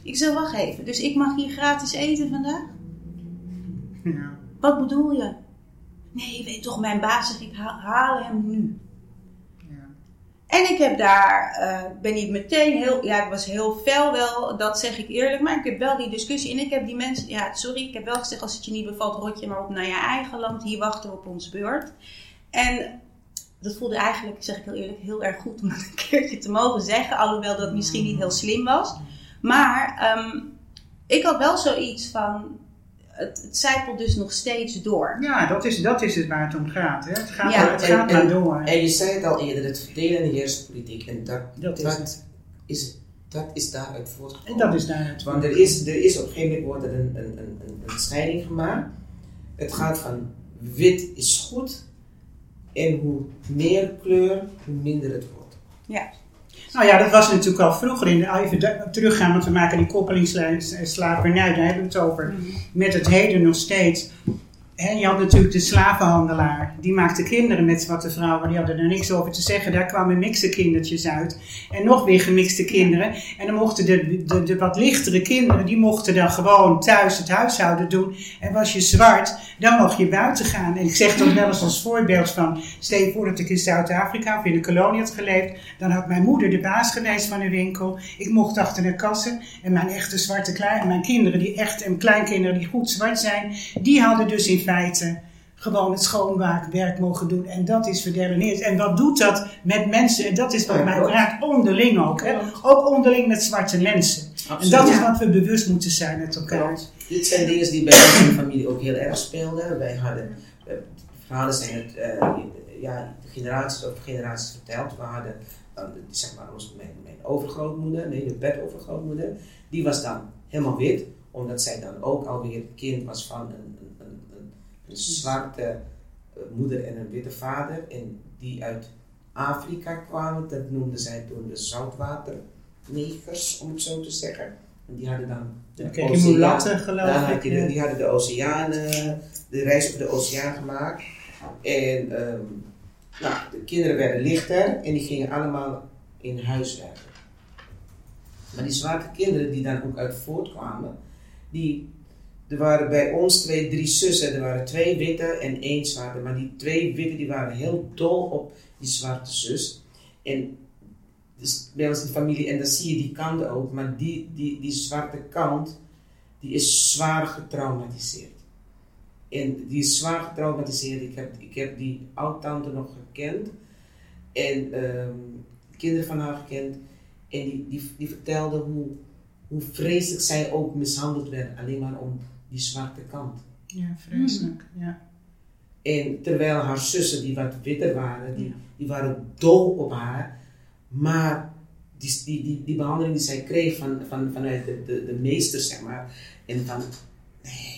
Ik zei, wacht even, dus ik mag hier gratis eten vandaag? Ja. Wat bedoel je? Nee, weet toch, mijn baas zegt, ik ha- haal hem nu. En ik heb daar, eh, ben niet meteen heel, ja, ik was heel fel wel, dat zeg ik eerlijk, maar ik heb wel die discussie en ik heb die mensen, ja, sorry, ik heb wel gezegd, als het je niet bevalt, rot je maar op naar je eigen land, hier wachten we op ons beurt. En dat voelde eigenlijk, zeg ik heel eerlijk, heel erg goed om dat een keertje te mogen zeggen, alhoewel dat misschien niet heel slim was. Maar ehm, ik had wel zoiets van, het, het zijpelt dus nog steeds door. Ja, dat is, dat is het waar het om gaat. Hè? Het gaat, Ja. maar, het gaat En- maar en- door. En je zei het al eerder, het verdelen in de heerspolitiek. En dat, Dat is dat, is, dat is daaruit En voortgekomen. dat is daar het. Want er is, er is op een gegeven moment wordt er een, een, een, een, een scheiding gemaakt. Het gaat van wit is goed. En hoe meer kleur, hoe minder het wordt. Nou ja, dat was natuurlijk al vroeger in de even teruggaan, want we maken die koppelingslijn slavernij, daar hebben we het over. Met het heden nog steeds. Je had natuurlijk de slavenhandelaar, die maakte kinderen met zwarte vrouwen, die hadden er niks over te zeggen. Daar kwamen mixte kindertjes uit. En nog weer gemixte kinderen. En dan mochten de, de, de wat lichtere kinderen, die mochten dan gewoon thuis het huishouden doen. En was je zwart, dan mocht je buiten gaan. En ik zeg dat wel eens als voorbeeld van, stel voor dat ik in Zuid-Afrika of in de kolonie had geleefd. Dan had mijn moeder de baas geweest van een winkel. Ik mocht achter de kassen. En mijn echte zwarte klein, mijn kinderen die echt, en kleinkinderen die goed zwart zijn, die hadden dus in feite gewoon het schoonmaakwerk mogen doen. En dat is verdeleneerd. En wat doet dat met mensen? En dat is wat Ja, mij raakt onderling ook. Hè? Ook onderling met zwarte mensen. En dat is wat we bewust moeten zijn met elkaar. Klopt. Dit zijn dingen die bij ons in de familie ook heel erg speelden. Wij hadden, eh, verhalen zijn het, eh, ja, generaties over generaties verteld. We hadden dan, zeg maar, mijn, mijn overgrootmoeder, nee, de bedovergrootmoeder, die was dan helemaal wit, omdat zij dan ook alweer kind was van een, een, zwarte eh, moeder en een witte vader. En die uit Afrika kwamen, dat noemden zij toen de zoutwaternegers, om het zo te zeggen. En die hadden dan de dan geloof ik. die hadden de oceanen, de reis over de oceaan gemaakt. En ehm, nou, de kinderen werden lichter en die gingen allemaal in huis werken. Maar die zwarte kinderen die dan ook uit voortkwamen, die, er waren bij ons twee, drie zussen, er waren twee witte en één zwarte. Maar die twee witte die waren heel dol op die zwarte zus. En dus bij ons in de familie, en dan zie je die kant ook, maar die, die, die zwarte kant, die is zwaar getraumatiseerd. En die is zwaar getraumatiseerd. Ik heb, ik heb die oud-tante nog gekend. En ehm, kinderen van haar gekend. En die, die, die vertelde hoe, hoe vreselijk zij ook mishandeld werd. Alleen maar om die zwarte kant. Ja, vreselijk. Ja. En terwijl haar zussen, die wat witter waren, die, die waren dol op haar. Maar die, die, die, die behandeling die zij kreeg van, van, vanuit de, de, de meester, zeg maar. En van, nee,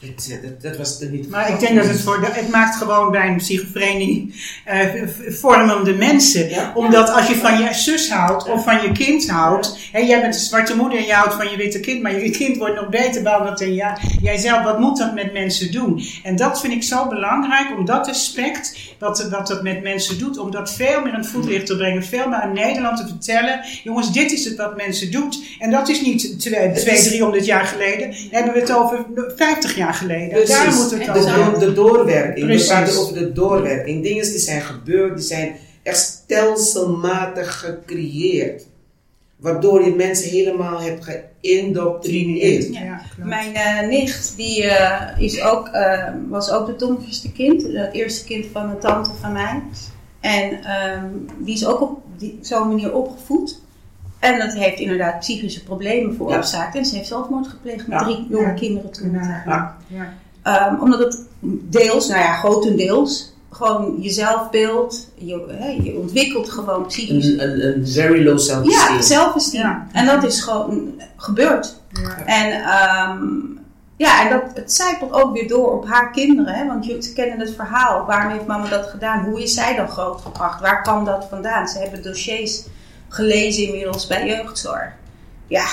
dat, dat was er niet. Maar ik denk dat het voor de, het maakt gewoon bij een schizofrenie eh, vormende mensen. Ja. Omdat als je van je zus houdt of van je kind houdt, en jij bent een zwarte moeder en je houdt van je witte kind, maar je [laughs] kind wordt nog beter behandeld dan ja, jijzelf, wat moet dat met mensen doen? En dat vind ik zo belangrijk, om dat aspect, wat, wat dat met mensen doet, om dat veel meer aan het voetlicht te brengen, veel meer aan Nederland te vertellen. Jongens, dit is het wat mensen doet. En dat is niet twee, twee is- 300 jaar geleden, dan hebben we het over 50 jaar geleden. Precies. Daar moet het over de, gaan. de, de doorwerking. Precies. We praten over de doorwerking. Dingen die zijn gebeurd, die zijn echt stelselmatig gecreëerd. Waardoor je mensen helemaal hebt geïndoctrineerd. Ja. Mijn eh, nicht die, eh, is ook, eh, was ook het domverste kind. Het eerste kind van een tante van mij. En ehm, die is ook op die- zo'n manier opgevoed. En dat heeft inderdaad psychische problemen veroorzaakt. En ze heeft zelfmoord gepleegd met Ja. drie jonge Ja. kinderen toen. Ja. Ja. Ja. Ehm, omdat het deels, nou ja, grotendeels, gewoon je zelfbeeld, je, hè, je ontwikkelt gewoon psychisch. Een, een, een very low self-esteem. Ja, zelfesteem. Ja. En dat is gewoon gebeurd. Ja. En, ehm, ja, en dat, het zijpelt ook weer door op haar kinderen. Hè? Want jullie kennen het verhaal. Waarom heeft mama dat gedaan? Hoe is zij dan grootgebracht? Waar kwam dat vandaan? Ze hebben dossiers gelezen inmiddels bij jeugdzorg. Ja,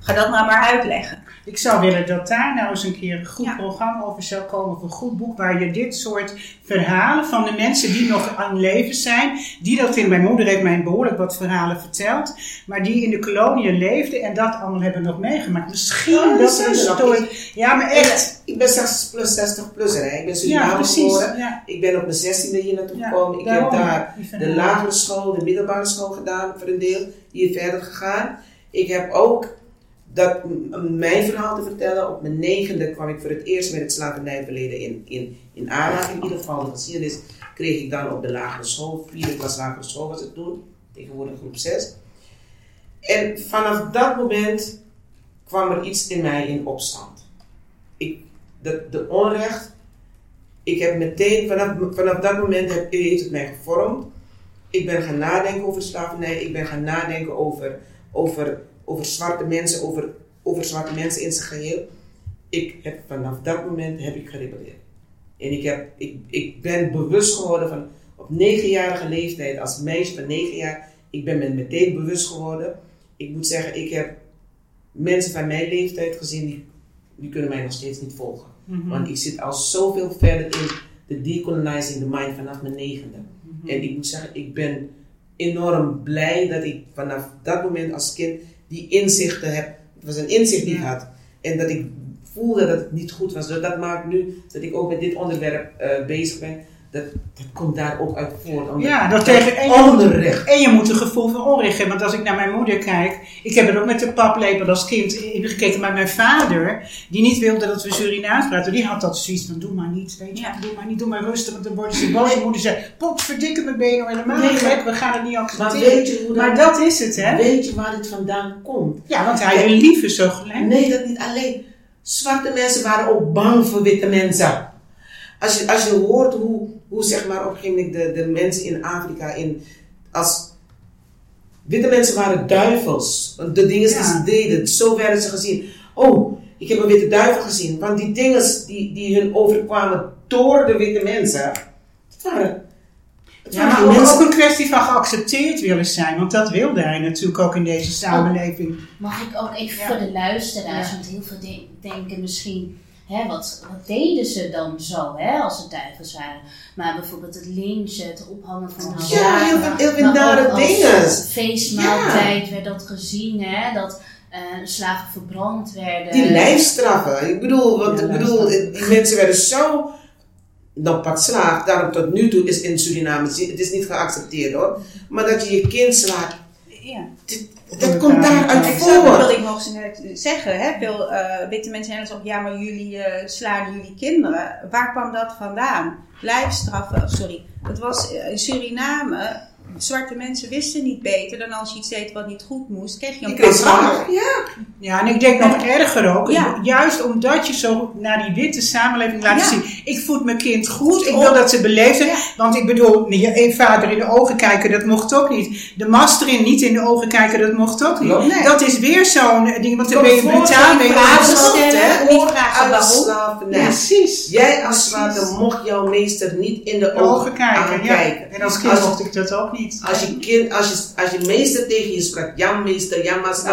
ga dat nou maar uitleggen. Ik zou willen dat daar nou eens een keer een goed Ja. programma over zou komen, of een goed boek, waar je dit soort verhalen van de mensen die nog aan leven zijn, die dat in, mijn moeder heeft mij behoorlijk wat verhalen verteld, maar die in de koloniën leefden en dat allemaal hebben nog meegemaakt. Misschien Ja, die dat een story. Ja, maar echt. Ik ben 60 plus 60 plus hè. Ik ben Ja, Suriname precies. geboren. Ja, Ik ben op mijn 16e hier naartoe gekomen. Ik daarom, heb daar de lagere school, de middelbare school gedaan voor een deel. Hier verder gegaan. Ik heb ook dat, mijn verhaal te vertellen. Op mijn negende kwam ik voor het eerst met het slavernijverleden in, in, in aanraking. In ieder geval de geschiedenis kreeg ik dan op de lagere school. Vierde klas lagere school was het toen. Tegenwoordig groep 6. En vanaf dat moment kwam er iets in mij in opstand. Ik, de, de onrecht ik heb meteen, vanaf, vanaf dat moment heb, heeft het mij gevormd. Ik ben gaan nadenken over slavernij. Ik ben gaan nadenken over, over, over zwarte mensen, over, over zwarte mensen in zijn geheel. Ik heb, vanaf dat moment heb ik gerebelleerd. En ik, heb, ik, ik ben bewust geworden van op negenjarige leeftijd, als meisje van negen jaar, ik ben me meteen bewust geworden. Ik moet zeggen, ik heb mensen van mijn leeftijd gezien, die, die kunnen mij nog steeds niet volgen. Mhm. Want ik zit al zoveel verder in de decolonizing the mind vanaf mijn negende. En ik moet zeggen, ik ben enorm blij dat ik vanaf dat moment als kind die inzichten heb. Het was een inzicht die ik had. En dat ik voelde dat het niet goed was. Dus dat maakt nu dat ik ook met dit onderwerp eh, bezig ben. Dat, dat komt daar ook uit voort. Omdat- Ja, dat tegen en je, moet, onrecht. en je moet een gevoel van onrecht hebben. Want als ik naar mijn moeder kijk, ik heb er ook met de paplepel als kind in gekeken. Maar mijn vader, die niet wilde dat we Surinaams praten, die had dat zoiets van: doe maar niet, weet je, Ja. doe maar niet, doe maar rustig, want dan worden ze boos. Mijn moeder zei: pot, verdikken mijn benen, helemaal Nee, maar- gek, we gaan het niet Maar accepteren. weet je hoe Maar dat, dat is het, hè? weet je waar dit vandaan komt? Ja, want hij een lieve zo gelijk. Nee, dat niet alleen. Zwarte mensen waren ook bang voor witte mensen. Als je, als je hoort hoe, hoe zeg maar op een gegeven moment de, de mensen in Afrika, in, als witte mensen waren duivels. De dingen die Ja. ze deden, zo werden ze gezien. Oh, ik heb een witte duivel gezien. Want die dingen die, die hun overkwamen door de witte mensen, het waren, het Ja, maar ook, ook een kwestie van geaccepteerd willen zijn, want dat wilde hij natuurlijk ook in deze samenleving. Mag ik ook even Ja. voor de luisteraars, Ja. want heel veel de- denken misschien, hè, wat, wat deden ze dan zo, hè, als het duivels waren? Maar bijvoorbeeld het lynchen, het ophangen van de Ja, heel veel, dingen. feestmaaltijd werd dat gezien, hè, dat eh, slaven verbrand werden. Die lijfstraffen. Ik bedoel, want Ja, ik bedoel, die mensen werden zo dan pak slaag. Daarom tot nu toe is in Suriname, het is niet geaccepteerd hoor. Maar dat je je kind slaat, Ja. dat komt daaruit Exact, dat voort. wilde ik nog eens net zeggen. Hè? Veel eh, witte mensen zeggen ook, ja, maar jullie eh, slaan jullie kinderen. Waar kwam dat vandaan? Lijfstraffen, sorry. Het was eh, in Suriname, zwarte mensen wisten niet beter dan als je iets deed wat niet goed moest, kreeg je een ja. Ja, en ik denk nog erger ook. Ja. Juist omdat je zo naar die witte samenleving laat Ja. zien. Ik voed mijn kind goed. Ik wil dat ze beleefd zijn. Ja. Want ik bedoel, je een vader in de ogen kijken, dat mocht ook niet. De master in niet in de ogen kijken, dat mocht ook niet. Nee. Dat is weer zo'n ding. Want dan ben je brutaal mee hè? Niet vragen Uit waarom. Precies. Jij als zwarte mocht jouw meester niet in de ogen ogen kijken. Ja. aankijken. En als kind Als- mocht ik dat ook niet. Als je, kind, als, je, als je meester tegen je sprak, ja meester, master.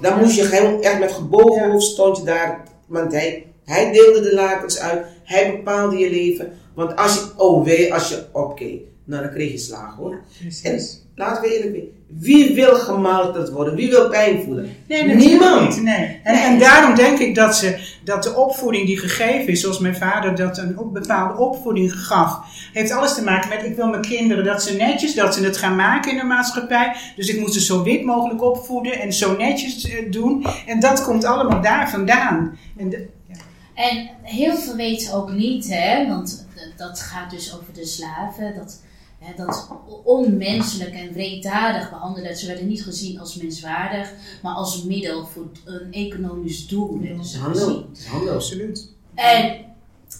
Dan moest je gewoon echt met gebogen hoofd stond je daar. Want hij, hij deelde de lakens uit. Hij bepaalde je leven. Want als je, oh wee, als je opkeek, nou dan kreeg je slagen hoor. En laten we eerlijk zijn. Wie wil gemarteld worden? Wie wil pijn voelen? Nee, Niemand. Niet, nee. En, Nee. en daarom denk ik dat, ze, dat de opvoeding die gegeven is, zoals mijn vader dat een op- bepaalde opvoeding gaf, heeft alles te maken met ik wil mijn kinderen dat ze netjes, dat ze het gaan maken in de maatschappij. Dus ik moet ze zo wit mogelijk opvoeden en zo netjes eh, doen. En dat komt allemaal daar vandaan. En de- ja. En heel veel weten ook niet, hè, want dat gaat dus over de slaven, dat, hè, dat onmenselijk en wreeddadig behandelen. Ze werden niet gezien als menswaardig, maar als middel voor een economisch doel is ze handel. gezien. Het is handel. absoluut. En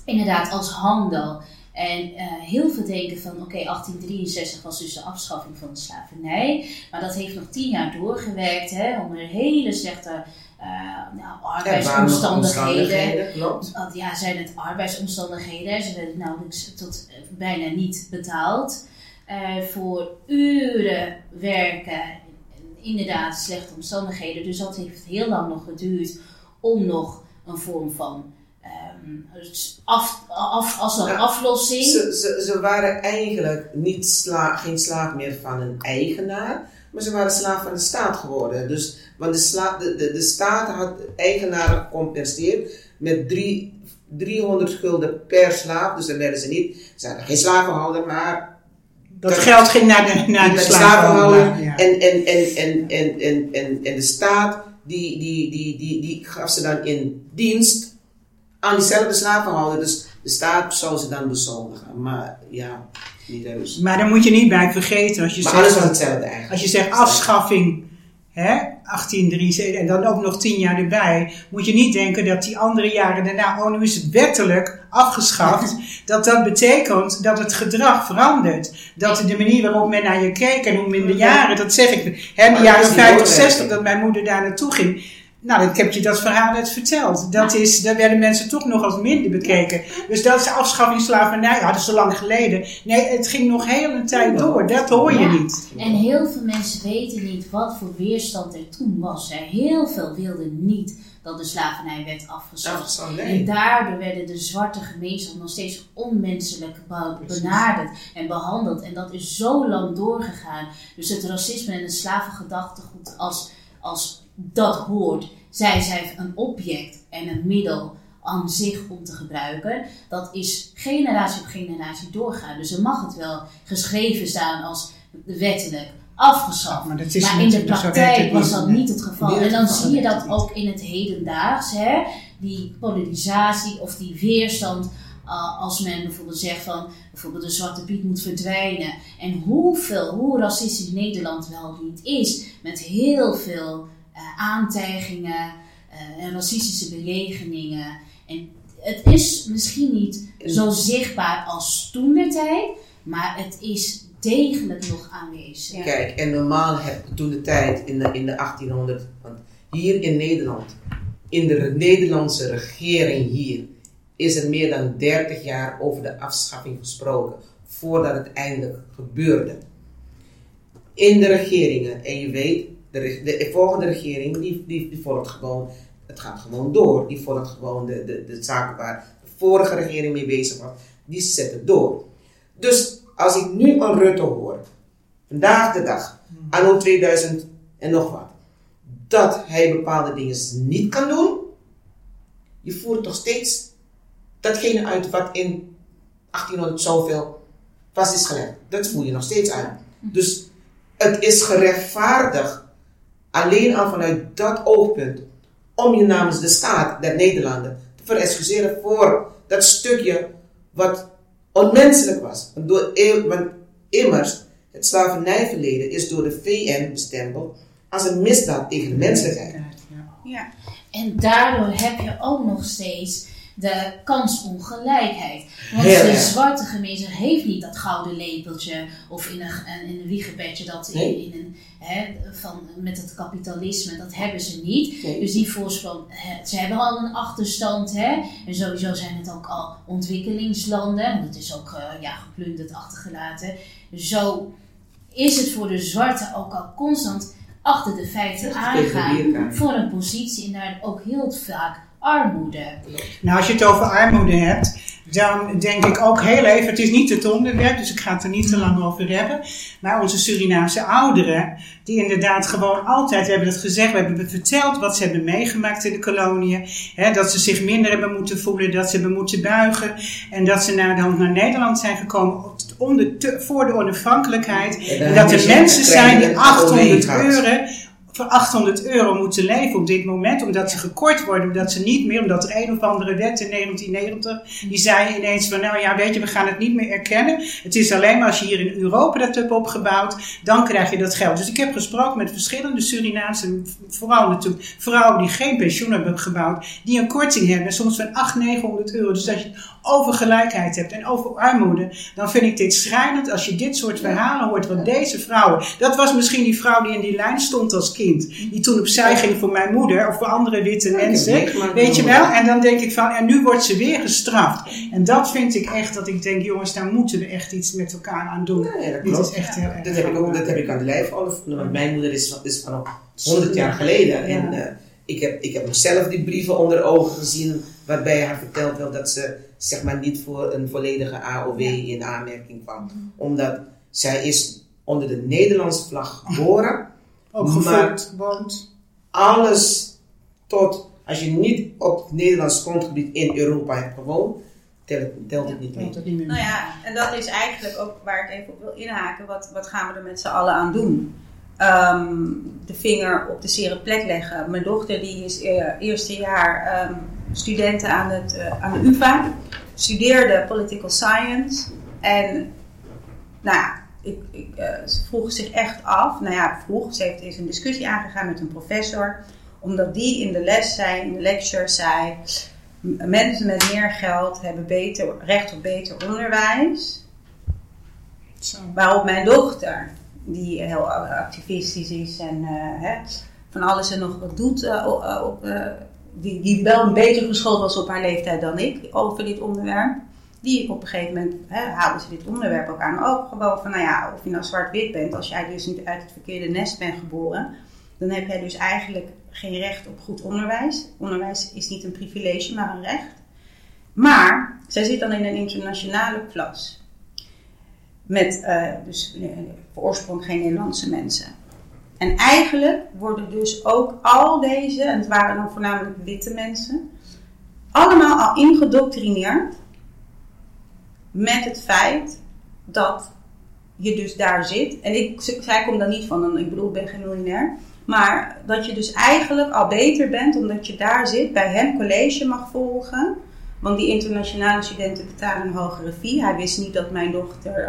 inderdaad, als handel. En eh, heel veel denken van, oké, 1863 was dus de afschaffing van de slavernij. Maar dat heeft nog tien jaar doorgewerkt, hè, onder hele slechte eh, nou, arbeidsomstandigheden. ja, zijn het arbeidsomstandigheden. Ze werden nauwelijks tot eh, bijna niet betaald. Eh, voor uren werken, inderdaad slechte omstandigheden. Dus dat heeft heel lang nog geduurd om nog een vorm van ehm, af, af, als een aflossing. Ze, ze, ze waren eigenlijk niet sla, geen slaaf meer van een eigenaar, maar ze waren slaaf van de staat geworden. Dus, want de, sla, de, de, de staat had eigenaren gecompenseerd met drie, 300 gulden per slaaf. Dus dan werden ze niet, ze hadden geen slavenhouder, maar Dat geld ging naar de, naar de slavenhouder. En, en, en, en, en, en, en, en de staat die, die, die, die, die gaf ze dan in dienst aan diezelfde slavenhouder. Dus de staat zou ze dan bezoldigen. Maar ja, niet heus. Maar daar moet je niet bij vergeten. Als je, Maar zegt, alles was hetzelfde eigenlijk. als je zegt afschaffing, hè, 1873, en dan ook nog tien jaar erbij, moet je niet denken dat die andere jaren daarna, oh nu is het wettelijk afgeschaft, [laughs] dat dat betekent dat het gedrag verandert. Dat de manier waarop men naar je keek en hoe men de jaren, dat zeg ik, hè, in de jaren dat is die 50, 60, doorwerking. dat mijn moeder daar naartoe ging. Nou, ik heb je dat verhaal net verteld. Dat is, daar werden mensen toch nog als minder bekeken. Dus dat is de afschaffing slavernij. Ja, dat is zo lang geleden. Nee, het ging nog heel een tijd door. Dat hoor je Ja. niet. En heel veel mensen weten niet wat voor weerstand er toen was. Heel veel wilden niet dat de slavernij werd afgeschaft. En daardoor werden de zwarte gemeenschap nog steeds onmenselijk be- benaderd en behandeld. En dat is zo lang doorgegaan. Dus het racisme en het slavengedachtegoed als, als dat hoort, zij zijn een object en een middel aan zich om te gebruiken. Dat is generatie op generatie doorgaan. Dus er mag het wel geschreven staan als wettelijk afgeschaft. Maar dat is Maar in de praktijk was dat niet het geval. En dan zie je dat ook in het hedendaags, hè? die polarisatie of die weerstand. uh, als men bijvoorbeeld zegt van bijvoorbeeld de Zwarte Piet moet verdwijnen. En hoeveel, hoe racistisch Nederland wel niet is. Met heel veel aantijgingen uh, en racistische bejegeningen. En het is misschien niet zo zichtbaar als toen de tijd, maar het is degelijk nog aanwezig. Kijk, en normaal heb toen de tijd in de, in de 1800, want hier in Nederland, in de Nederlandse regering hier, is er meer dan 30 jaar over de afschaffing gesproken, voordat het eindelijk gebeurde. In de regeringen, en je weet, de, de volgende regering, die, die, die volgt gewoon, het gaat gewoon door. Die volgt gewoon de, de, de zaken waar de vorige regering mee bezig was, die zet het door. Dus als ik nu een Rutte hoor, vandaag de dag, anno 2000 en nog wat, dat hij bepaalde dingen niet kan doen, je voert toch steeds datgene uit wat in 1800 zoveel vast is gelegd. Dat voer je nog steeds uit. Dus het is gerechtvaardigd, alleen al vanuit dat oogpunt, om je namens de staat der Nederlanden te verexcuseren voor dat stukje wat onmenselijk was. Want, door, want immers, het slavernijverleden is door de VN bestempeld als een misdaad tegen de menselijkheid. Ja. En daardoor heb je ook nog steeds de kansongelijkheid. Want de zwarte gemeenschap heeft niet dat gouden lepeltje of in een, in een wiegepetje dat in, Nee. in een, hè, van, met het kapitalisme, dat hebben ze niet. Nee. Dus die voorsprong, hè, ze hebben al een achterstand. Hè? En sowieso zijn het ook al ontwikkelingslanden, want het is ook eh, ja, geplunderd, achtergelaten. Zo is het voor de zwarte ook al constant achter de feiten aangaan voor een positie en daar ook heel vaak armoede. Nou, als je het over armoede hebt, dan denk ik ook heel even, het is niet het onderwerp, dus ik ga het er niet te lang over hebben. Maar onze Surinaamse ouderen, die inderdaad gewoon altijd, we hebben het gezegd, we hebben verteld wat ze hebben meegemaakt in de koloniën. Hè, dat ze zich minder hebben moeten voelen, dat ze hebben moeten buigen. En dat ze naar, dan naar Nederland zijn gekomen om de, te- voor de onafhankelijkheid. En dat er mensen zijn die een 800 gehad. euro, voor 800 euro moeten leven op dit moment, omdat ze gekort worden, omdat ze niet meer, omdat er een of andere wet in 1990, die zei ineens van, nou ja, weet je, we gaan het niet meer erkennen. Het is alleen maar als je hier in Europa dat hebt opgebouwd, dan krijg je dat geld. Dus ik heb gesproken met verschillende Surinaamse, vooral natuurlijk vrouwen die geen pensioen hebben gebouwd, die een korting hebben, soms van 800, 900 euro. Dus als je het over gelijkheid hebt en over armoede, dan vind ik dit schrijnend als je dit soort verhalen hoort. Want deze vrouwen, dat was misschien die vrouw die in die lijn stond als kind, die toen opzij ging voor mijn moeder of voor andere witte mensen. Weet je wel? En dan denk ik van, en nu wordt ze weer gestraft. En dat vind ik echt dat ik denk, jongens, daar moeten we echt iets met elkaar aan doen. Dat Dit is echt heel erg. Dat heb ik ook dat heb ik aan de lijf ondervonden. Want mijn moeder is, is van 100 jaar geleden Ja. eh, Ik heb, ik heb mezelf die brieven onder ogen gezien waarbij haar verteld werd dat ze zeg maar niet voor een volledige AOW in aanmerking kwam. Omdat zij is onder de Nederlandse vlag geboren. Ook Maar- gevoed, woont. Alles tot, als je niet op Nederlands grondgebied in Europa hebt gewoond, telt, het niet mee. Het meer. Nou ja, en dat is eigenlijk ook waar ik even op wil inhaken. Wat, wat gaan we er met z'n allen aan doen? Ehm, de vinger op de zere plek leggen. Mijn dochter die is eh, eerste jaar ehm studenten aan, het, eh, aan de UvA. Studeerde political science. En nou ja, ik, ik, eh, ze vroeg zich echt af. Nou ja, vroeg. Ze heeft eens een discussie aangegaan met een professor. Omdat die in de les zei, in de lecture zei... Mensen met meer geld hebben beter, recht op beter onderwijs. Zo. Waarop mijn dochter, die heel activistisch is en eh, hè, van alles en nog wat doet, eh, die, die wel een beter geschoold was op haar leeftijd dan ik over dit onderwerp. Die op een gegeven moment hè, ze dit onderwerp ook aan. Ook gewoon van, nou ja, of je nou zwart-wit bent, als jij dus niet uit het verkeerde nest bent geboren, dan heb jij dus eigenlijk geen recht op goed onderwijs. Onderwijs is niet een privilege, maar een recht. Maar zij zit dan in een internationale klas. Met eh, dus eh, oorsprong geen Nederlandse mensen. En eigenlijk worden dus ook al deze, en het waren dan voornamelijk witte mensen, allemaal al ingedoctrineerd met het feit dat je dus daar zit. En ik, zij komt dan niet van, ik bedoel, ik ben geen miljonair. Maar dat je dus eigenlijk al beter bent omdat je daar zit, bij hem college mag volgen. Want die internationale studenten betalen een hogere fee. Hij wist niet dat mijn dochter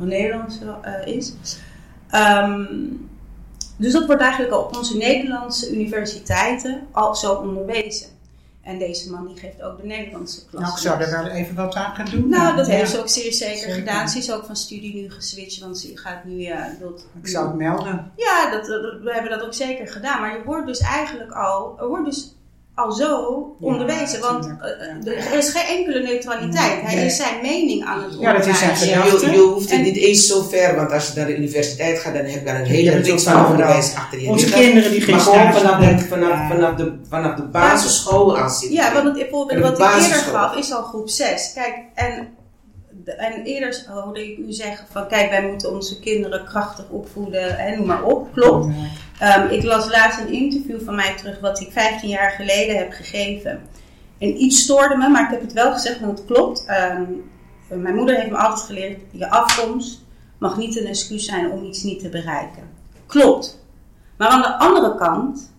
een Nederlandse eh, is. Ehm, dus dat wordt eigenlijk op onze Nederlandse universiteiten al zo onderwezen. En deze man die geeft ook de Nederlandse klas. Nou, ik zou er wel even wat aan gaan doen. Nou, dat Ja. heeft ze ook zeer zeker, Zeker. gedaan. Ze is ook van studie nu geswitcht, want ze gaat nu... Ja, wilt, Ik zou het melden. ja, dat, dat- we hebben dat ook zeker gedaan. Maar je wordt dus eigenlijk al, er wordt dus al zo Ja, onderwezen. Want eh, eh, er is geen enkele neutraliteit. Hij Nee. is zijn mening aan het Ja, dat is zijn onderwijzen. Je, je hoeft het En- niet eens zo ver, want als je naar de universiteit gaat, dan heb je daar een hele ook van onderwijs achter je. Onze kinderen die geen gewoon vanaf, de, hebben. vanaf, vanaf, de, vanaf de basisschool aan zitten. Ja, want het voorbeeld En de wat ik eerder gaf is al groep 6. Kijk, en, en eerder hoorde ik u zeggen van kijk, wij moeten onze kinderen krachtig opvoeden en noem maar op. Klopt. Ehm, ik las laatst een interview van mij terug wat ik 15 jaar geleden heb gegeven. En iets stoorde me, maar ik heb het wel gezegd, want het klopt. Ehm, mijn moeder heeft me altijd geleerd, je afkomst mag niet een excuus zijn om iets niet te bereiken. Klopt. Maar aan de andere kant,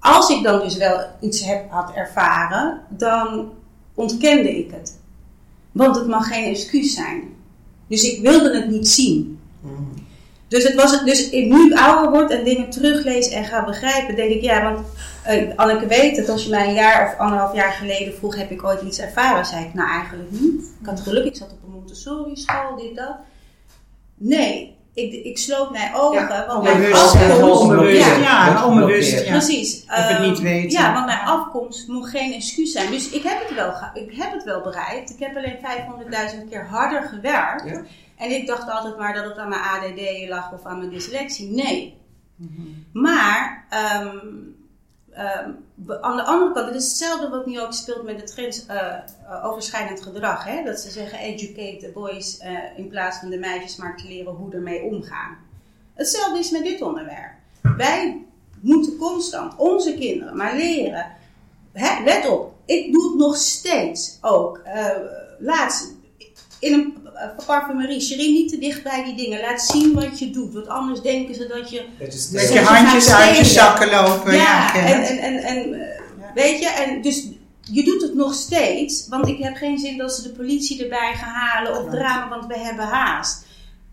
als ik dan dus wel iets heb, had ervaren, dan ontkende ik het. Want het mag geen excuus zijn. Dus ik wilde het niet zien. Dus, het was, dus nu ik ouder word en dingen teruglees en ga begrijpen, denk ik, ja, want eh, Anneke weet het, als je mij een jaar of anderhalf jaar geleden vroeg, heb ik ooit iets ervaren? Zei ik, nou eigenlijk niet. Ik had geluk, ik zat op een Montessori school, dit, dat. Nee, ik, ik sloot mijn ogen, Ja, want mijn Onbewust, afkomst- hè, afkomst... onbewust. Ja, Ja, onbewust. Ja. Precies. Of het Ehm, niet weten. Ja, want mijn afkomst moet geen excuus zijn. Dus ik heb het wel, ik heb het wel bereikt. Ik heb alleen 500.000 keer harder gewerkt. Ja. En ik dacht altijd maar dat het aan mijn ADD lag of aan mijn dyslexie. Nee. Maar ehm, ehm, aan de andere kant, het is hetzelfde wat nu ook speelt met het grens, eh, eh, overschrijdend gedrag. Hè? Dat ze zeggen educate the boys eh, in plaats van de meisjes maar te leren hoe ermee omgaan. Hetzelfde is met dit onderwerp. Wij moeten constant onze kinderen maar leren. Hè, let op, ik doe het nog steeds ook. Laatst in een eh, parfumerie, Sherine, niet te dicht bij die dingen. Laat zien wat je doet, want anders denken ze dat je Dat Met je handjes uit je zakken lopen. Ja, ja, en, en, en, en Ja. weet je, en dus je doet het nog steeds, want ik heb geen zin dat ze de politie erbij gaan halen of drama, want we hebben haast.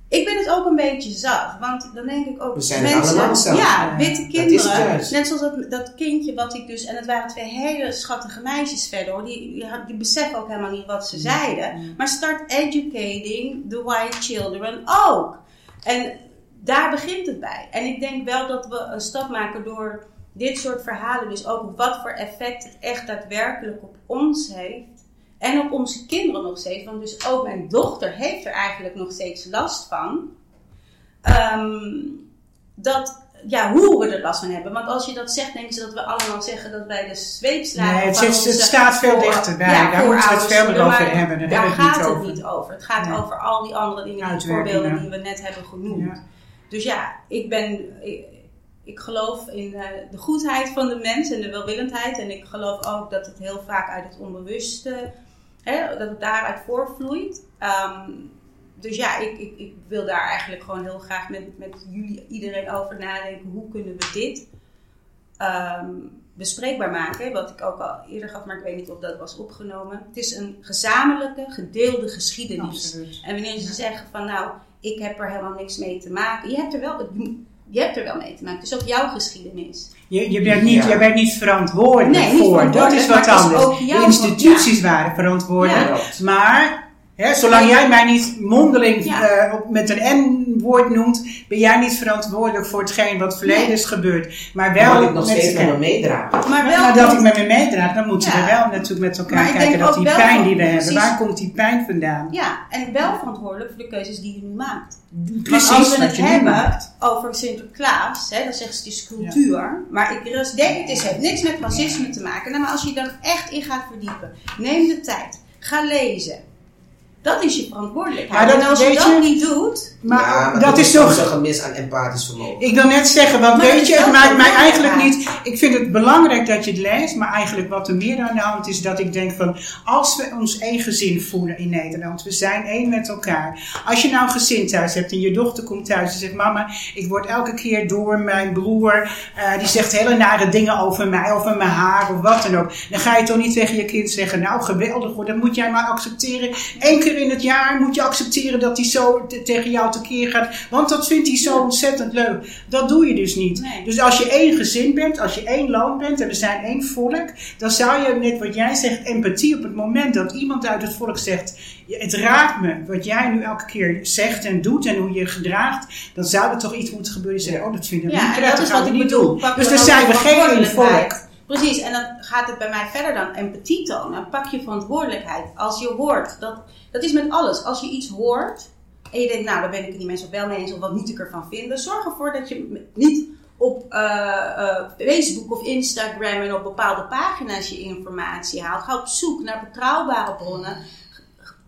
Ik ben het ook een beetje zat, want dan denk ik ook We zijn het allemaal zat. ja, Ja, witte dat is kinderen, net zoals dat, dat kindje wat ik dus, en het waren twee hele schattige meisjes verder hoor, die, die, had- die beseffen ook helemaal niet wat ze zeiden, maar start educating the white children ook. En daar begint het bij. En ik denk wel dat we een stap maken door dit soort verhalen, dus ook wat voor effect het echt daadwerkelijk op ons heeft. En op onze kinderen nog steeds. Want dus ook mijn dochter heeft er eigenlijk nog steeds last van. Ehm, dat ja, hoe we er last van hebben. Want als je dat zegt, denken ze dat we allemaal zeggen dat wij de zweepslagen Nee, het, van zit- het staat veel dichterbij. ja, Daar moeten we het voelen, over hebben. Daar het gaat het over. niet over. Het gaat over al die andere dingen, die voorbeelden die we net hebben genoemd. Ja. Dus ja, ik ben. Ik, ik geloof in eh, de goedheid van de mens en de welwillendheid. En ik geloof ook dat het heel vaak uit het onbewuste, hè, dat het daaruit voortvloeit. Ehm, dus ja, ik, ik, ik wil daar eigenlijk gewoon heel graag met, met jullie, iedereen over nadenken. Hoe kunnen we dit ehm, bespreekbaar maken? Wat ik ook al eerder gaf, maar ik weet niet of dat was opgenomen. Het is een gezamenlijke, gedeelde geschiedenis. Absoluut. En wanneer ze zeggen van nou, ik heb er helemaal niks mee te maken. Je hebt er wel, je hebt er wel mee te maken. Het is ook jouw geschiedenis. Je, je, bent niet, Ja. je bent niet verantwoordelijk Nee, niet voor. Dat is wat is anders. jouw de instituties waren verantwoordelijk. Ja. Maar hè, zolang jij mij niet mondeling Ja. eh, op, met een N-woord noemt, ben jij niet verantwoordelijk voor hetgeen wat verleden Nee. is gebeurd. Maar wel moet ik nog met steeds met me. Maar wel Maar dat ik met me meedraag, dan moeten we Ja. wel natuurlijk met elkaar Maar kijken dat die pijn die we hebben, waar komt die pijn vandaan? Ja, en wel verantwoordelijk voor de keuzes die je nu maakt. Precies Want als we het hebben over Sinterklaas, hè, dan zeggen ze het is cultuur. Maar ik rust- denk het is, heeft niks met racisme te maken. Nou, maar als je dan echt in gaat verdiepen, neem de tijd, ga lezen. Dat is je verantwoordelijkheid. En als je dat niet doet, Maar, Ja, maar dat is toch een gemis aan empathisch vermogen. Ik wil net zeggen, want Maar weet je, het maakt mij eigenlijk niet. Ik vind het belangrijk dat je het leest, maar eigenlijk wat er meer aan de hand is, dat ik denk van, als we ons één gezin voelen in Nederland, we zijn één met elkaar. Als je nou een gezin thuis hebt en je dochter komt thuis en zegt, mama, ik word elke keer door mijn broer, eh, die zegt hele nare dingen over mij, over mijn haar of wat dan ook. Dan ga je toch niet tegen je kind zeggen, nou geweldig hoor, dat moet jij maar accepteren. Eén keer in het jaar moet je accepteren dat hij zo te- tegen jou tekeer gaat, want dat vindt hij zo ontzettend leuk. Dat doe je dus niet. Nee. Dus als je één gezin bent, als je één land bent en we zijn één volk, dan zou je net wat jij zegt, empathie op het moment dat iemand uit het volk zegt, "Ja, het raakt me wat jij nu elke keer zegt en doet en hoe je je gedraagt, dan zou er toch iets moeten gebeuren. Zeggen, oh dat vinden we ja, niet prettig, dat is wat ik niet bedoel. Dus dan zijn we geen volk. Precies, en dan gaat het bij mij verder dan empathie tonen. Pak je verantwoordelijkheid. Als je hoort, dat, dat is met alles. Als je iets hoort en je denkt, nou daar ben ik het niet mensen wel mee eens of wat moet ik ervan vinden. Zorg ervoor dat je niet op eh, eh, Facebook of Instagram en op bepaalde pagina's je informatie haalt. Ga op zoek naar betrouwbare bronnen.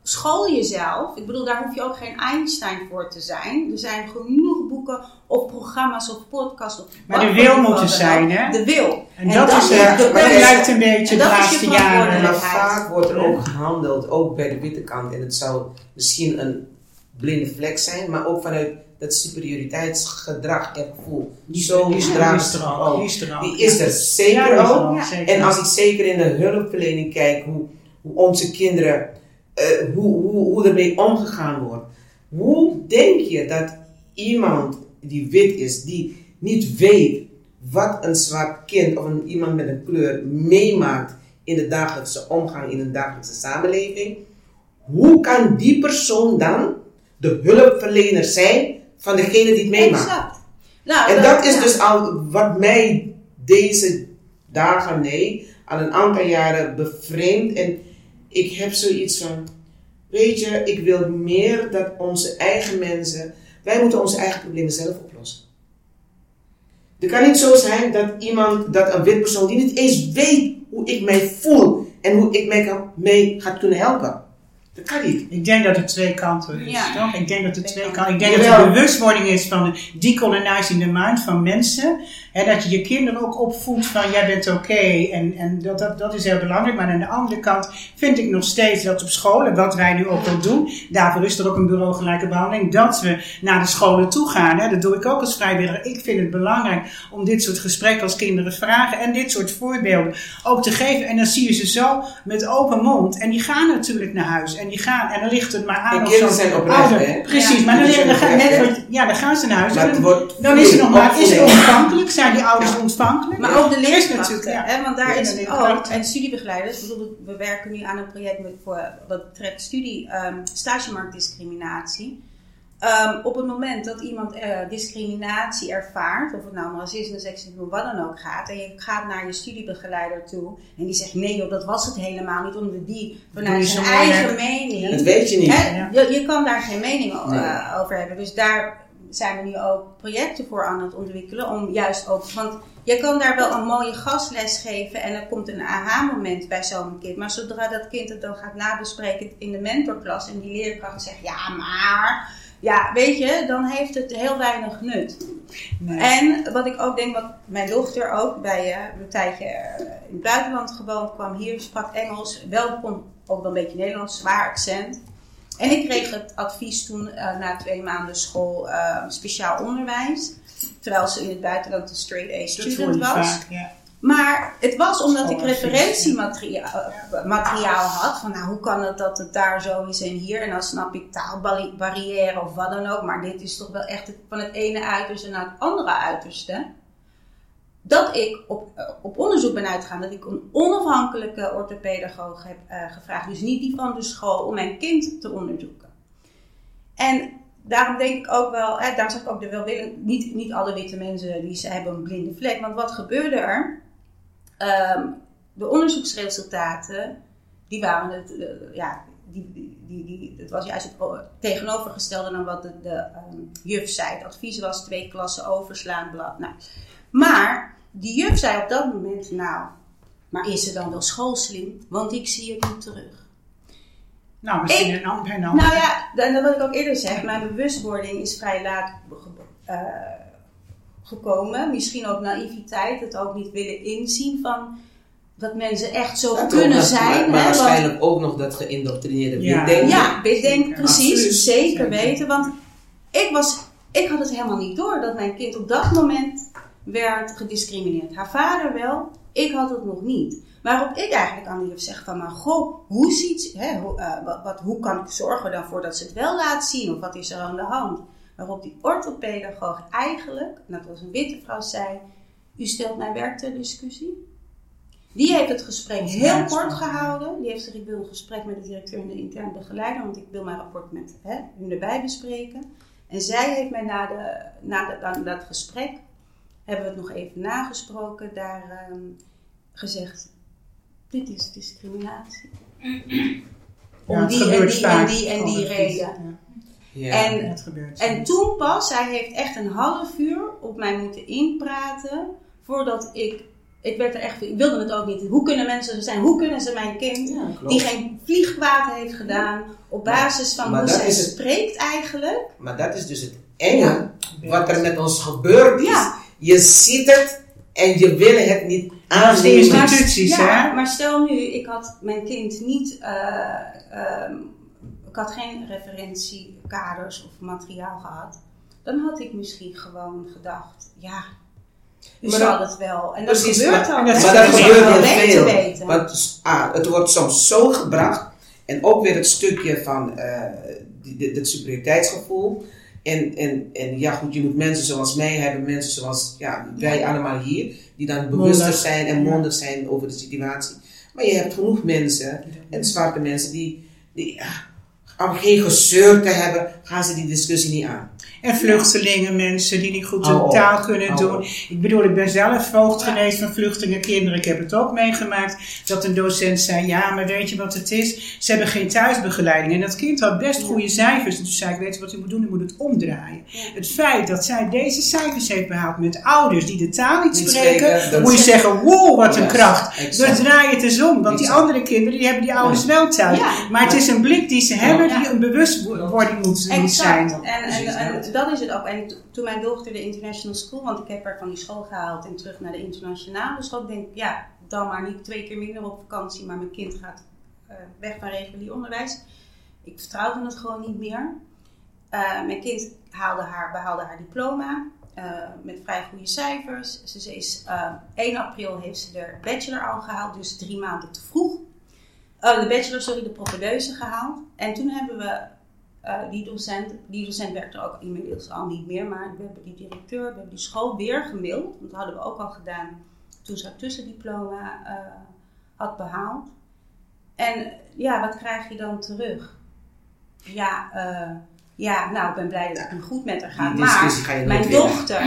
School jezelf. Ik bedoel, daar hoef je ook geen Einstein voor te zijn. Er zijn genoeg boeken of programma's of podcasts. Of Maar de wil moet er zijn, hè? De wil. En, dat, is, de eh, dat lijkt een beetje de laatste jaren. Maar vaak wordt er ook gehandeld, ook bij de witte kant. En het zou misschien een blinde vlek zijn, maar ook vanuit dat superioriteitsgedrag en gevoel. Zo die is er Die er ook. Die is er zeker Ja, ook. En als ik zeker in de hulpverlening kijk, hoe, hoe onze kinderen, eh, hoe, hoe, hoe ermee omgegaan wordt. Hoe denk je dat iemand die wit is, die niet weet wat een zwart kind of een, iemand met een kleur meemaakt in de dagelijkse omgang, in de dagelijkse samenleving, hoe kan die persoon dan de hulpverlener zijn van degene die het meemaakt? Exact. Nou, En dat is ja. dus al wat mij deze dagen, nee, al een aantal jaren bevreemdt. En ik heb zoiets van, weet je, ik wil meer dat onze eigen mensen, wij moeten onze eigen problemen zelf oplossen. Het kan niet zo zijn dat iemand, dat een wit persoon die niet eens weet hoe ik mij voel en hoe ik mij kan, mee gaat kunnen helpen. Dat kan niet. Ik denk dat het twee kanten is, Ja. toch? Ik denk dat het twee kanten Ik denk dat er bewustwording is van de decolonizing the mind van mensen. En dat je je kinderen ook opvoedt van jij bent oké. En, en dat, dat, dat is heel belangrijk. Maar aan de andere kant vind ik nog steeds dat op school, en wat wij nu ook wel doen, daarvoor is er ook een bureau gelijke behandeling, dat we naar de scholen toe gaan. Hè? Dat doe ik ook als vrijwilliger. Ik vind het belangrijk om dit soort gesprekken als kinderen vragen en dit soort voorbeelden ook te geven. En dan zie je ze zo met open mond. En die gaan natuurlijk naar huis. En die gaan, en dan ligt het maar aan. Of kinderen zijn oprecht? Precies, Ja. maar dan, dan, gaan, net ja, dan gaan ze naar huis. En dan, is het nog maar, is het opgelegd. Zijn die ouders ontvankelijk? Maar ook de Er leerkrachten, natuurlijk, ja. hè, want daar Ja, is ook. En studiebegeleiders, ik bedoel, we werken nu aan een project met, voor, wat betreft studie, ehm stagemarktdiscriminatie. Ehm, op het moment dat iemand eh, discriminatie ervaart, of het nou om racisme, seksisme, wat dan ook gaat, en je gaat naar je studiebegeleider toe, en die zegt nee joh, dat was het helemaal niet, omdat die vanuit je zijn eigen mening Dat weet je niet. Hè? Ja. Je, je kan daar geen mening Nee. eh, over hebben. Dus daar zijn we nu ook projecten voor aan het ontwikkelen. Om juist ook, want je kan daar wel een mooie gastles geven en er komt een aha-moment bij zo'n kind. Maar zodra dat kind het dan gaat nabespreken in de mentorklas en die leerkracht zegt, ja maar, ja weet je, dan heeft het heel weinig nut. Nee. En wat ik ook denk, wat mijn dochter ook bij eh, een tijdje eh, in het buitenland gewoond, kwam hier, sprak Engels, wel kon ook wel een beetje Nederlands, zwaar accent. En ik kreeg het advies toen eh, na twee maanden school eh, speciaal onderwijs. Terwijl ze in het buitenland een straight A student was. vaak, ja. Maar het was omdat ik referentiemateriaal eh, had. Van nou, hoe kan het dat het daar zo is en hier? En dan snap ik taalbarrière of wat dan ook. Maar dit is toch wel echt het- van het ene uiterste naar het andere uiterste. Dat ik op, eh, op onderzoek ben uitgegaan. Dat ik een onafhankelijke orthopedagoog heb eh, gevraagd. Dus niet die van de school om mijn kind te onderzoeken. En daarom denk ik ook wel, hè, daarom zeg ik ook de welwillend, niet, niet alle witte mensen die ze hebben een blinde vlek. Want wat gebeurde er? Ehm, de onderzoeksresultaten, die waren het, eh, ja, die, die, die, het was juist het tegenovergestelde dan wat de, de ehm, juf zei. Het advies was twee klassen overslaan, blad. Nou, maar die juf zei op dat moment, nou, maar is ze dan wel schoolslim? Want ik zie het niet terug. Nou, misschien Ik- een ander en ander. Nou ja, en dat wat ik ook eerder zeg, mijn bewustwording is vrij laat ge- eh, gekomen. Misschien ook naïviteit, het ook niet willen inzien van dat mensen echt zo Dat kunnen zijn. Maar, maar hè, want- waarschijnlijk ook nog dat geïndoctrineerde Ja. ja, ik denk precies, Absoluut. zeker Zeker. weten. Want ik, was, ik had het helemaal niet door dat mijn kind op dat moment werd gediscrimineerd. Haar vader wel, ik had het nog niet. Waarop ik eigenlijk aan juf zeg van, maar goh, hoe, ziet, hè, hoe, eh, wat, wat, hoe kan ik zorgen dan voor dat ze het wel laat zien? Of wat is er aan de hand? Waarop die orthopedagoog eigenlijk, en dat was een witte vrouw, zei, u stelt mijn werk ter discussie. Die heeft het gesprek heel kort gehouden. Die heeft gezegd, ik wil een gesprek met de directeur en de intern begeleider, want ik wil mijn rapport met hè, hun erbij bespreken. En zij heeft mij na, de, na, de, na dat gesprek, hebben we het nog even nagesproken, daar ehm, gezegd, dit is discriminatie. Om Ja, die en gebeurt die en die en die reden. Ja. En het gebeurt. en toen pas, zij heeft echt een half uur op mij moeten inpraten voordat ik. Ik werd er echt. Ik wilde het ook niet. Hoe kunnen mensen zo zijn? Hoe kunnen ze mijn kind, Ja, die geen vliegkwaad heeft gedaan, op basis van maar hoe zij spreekt eigenlijk? Maar dat is dus het enge wat er met ons gebeurd is. Ja. Je ziet het en je wil het niet aannemen. instituties, ja, hè? maar stel nu, ik had mijn kind niet. eh, ehm, ik had geen referentiekaders of materiaal gehad. Dan had ik misschien gewoon gedacht, ja. U Maar zal dat- het wel. En dat Precies, gebeurt maar, hè. maar is dat gebeurt heel veel. weten. Want ah, het wordt soms zo gebracht. En ook weer het stukje van eh, dit superioriteitsgevoel. En, en, en ja, goed, je moet mensen zoals mij hebben, mensen zoals ja, wij allemaal hier, die dan bewuster zijn en mondig zijn over de situatie. Maar je hebt genoeg mensen, en zwarte mensen, die, die ah, om geen gezeur te hebben, gaan ze die discussie niet aan. En vluchtelingen, mensen die niet goed hun taal kunnen doen. Ik bedoel, ik ben zelf voogd geweest van vluchtelingenkinderen. Ik heb het ook meegemaakt dat een docent zei: Ja, maar weet je wat het is? Ze hebben geen thuisbegeleiding. En dat kind had best goede cijfers. En toen zei ik: Weet je wat u moet doen? U moet het omdraaien. Het feit dat zij deze cijfers heeft behaald met ouders die de taal niet, Niet spreken, moet je zeggen: Wow, wat een kracht. exact. Dus draai het eens om. Want die andere kinderen die hebben die ouders wel thuis. Ja. Maar het is een blik die ze hebben die een bewustwording moet, moet zijn. En, en dat is het ook. En toen mijn dochter de international school, want ik heb haar van die school gehaald en terug naar de internationale school, denk ik, ja, dan maar niet twee keer minder op vakantie, maar mijn kind gaat eh, weg van regulier onderwijs. Ik vertrouwde het gewoon niet meer. Eh, mijn kind haalde haar, behaalde haar diploma eh, met vrij goede cijfers. Ze, is, eh, 1 april heeft ze de bachelor al gehaald, dus drie maanden te vroeg. Eh, de bachelor, sorry, de propedeuse gehaald. En toen hebben we eh, die, docent, die docent werkt er ook inmiddels al niet meer, maar we hebben die directeur, we hebben die school weer gemaild. Want dat hadden we ook al gedaan toen ze haar tussendiploma eh, had behaald. En ja, wat krijg je dan terug? Ja, eh, ja, nou, ik ben blij dat het nu goed met haar gaat. Maar mijn winnen. dochter,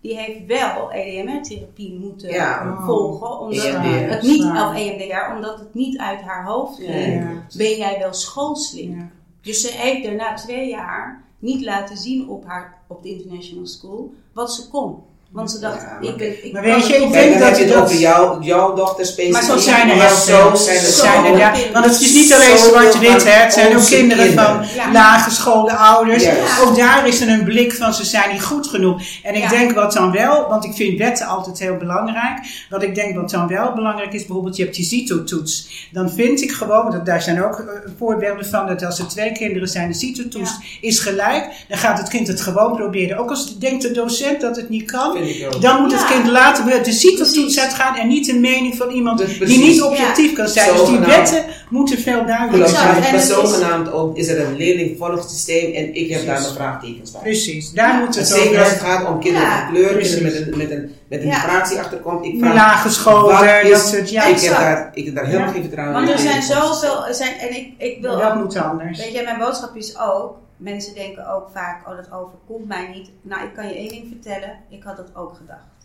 die heeft wel E EDMR-therapie moeten Ja. volgen. Omdat EMDR. het niet, of EMDR, omdat het niet uit haar hoofd Ja, ging. Ja. Ben jij wel schoolslim? Dus ze heeft er na twee jaar niet laten zien op, haar, op de international school wat ze kon. Want ze dacht, Ja, maar ik ben... Ik maar weet je, ik denk dat je het dat- over jou, jouw dochter specifiek. Maar zo zijn er maar heel zo veel. zijn er Zo zijn er, zoveel ja. Want het is niet alleen zwart-wit, hè. Het zijn ook kinderen van. Ja. lage scholen, ouders. Ook daar is er een blik van, ze zijn niet goed genoeg. En ik Ja. denk wat dan wel, want ik vind wetten altijd heel belangrijk. Wat ik denk wat dan wel belangrijk is, bijvoorbeeld je hebt die CITO-toets. Dan vind ik gewoon, dat, daar zijn ook eh, voorbeelden van, dat als er twee kinderen zijn, de CITO-toets is gelijk. Dan gaat het kind het gewoon proberen. Ook als denkt de docent dat het niet kan. Vind ik ook. Dan moet het kind laten we de CITO-toets Precies. uitgaan en niet de mening van iemand Dus die niet objectief kan zijn. Dus die wetten moeten veel duidelijker zijn. maar En het is- zogenaamd ook is er een leerlingvolgsysteem en ik heb daar mijn vraagtekens bij. Precies, daar Ja. moet het Zeker over als het gaat om kinderen Ja, van kleur, precies. kinderen met een, met een, met een Ja. migratieachtergrond. Ik vraag, lage scholen, wat dat soort, ja. ik, heb daar, ik heb daar helemaal geen vertrouwen Want in. er zijn zoveel... Zijn, en ik, ik wil dat ook moet anders. Weet je, mijn boodschap is ook, mensen denken ook vaak, oh dat overkomt mij niet. Nou, ik kan je één ding vertellen, ik had dat ook gedacht.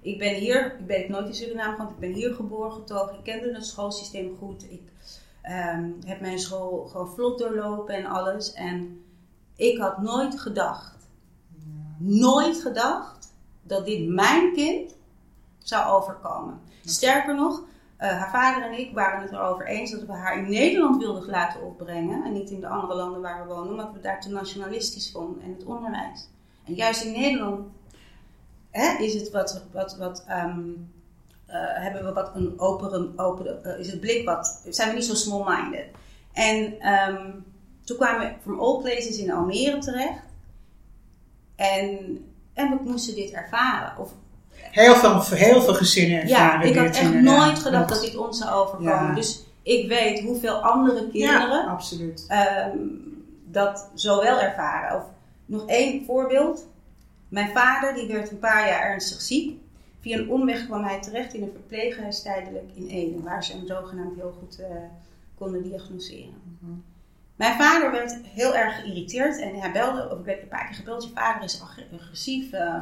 Ik ben hier, ik ben nooit in Suriname, want ik ben hier geboren, getogen. Ik kende het schoolsysteem goed. Ik ehm, heb mijn school gewoon vlot doorlopen en alles. En ik had nooit gedacht, nooit gedacht, dat dit mijn kind zou overkomen. Sterker nog, eh, haar vader en ik waren het erover eens dat we haar in Nederland wilden laten opbrengen. En niet in de andere landen waar we wonen, omdat we daar te nationalistisch vonden en het onderwijs. En juist in Nederland hè, is het wat, wat, wat ehm, eh, hebben we wat een open, open eh, is het blik wat, zijn we niet zo small-minded. En ehm, toen kwamen we from all places in Almere terecht. En, en we moesten dit ervaren. Of Heel veel, heel veel gezinnen ja, ervaren ik had echt nooit gedacht dat dit ons zou overkomen. Ja. Dus ik weet hoeveel andere Ja, kinderen absoluut. ehm, dat zo wel ervaren. Of nog één voorbeeld. Mijn vader die werd een paar jaar ernstig ziek. Via een omweg kwam hij terecht in een verpleeghuis tijdelijk in Ede, waar ze hem zogenaamd heel goed eh, konden diagnoseren. Mijn vader werd heel erg geïrriteerd en hij belde, of ik werd een paar keer gebeld, je vader is ag- agressief, eh,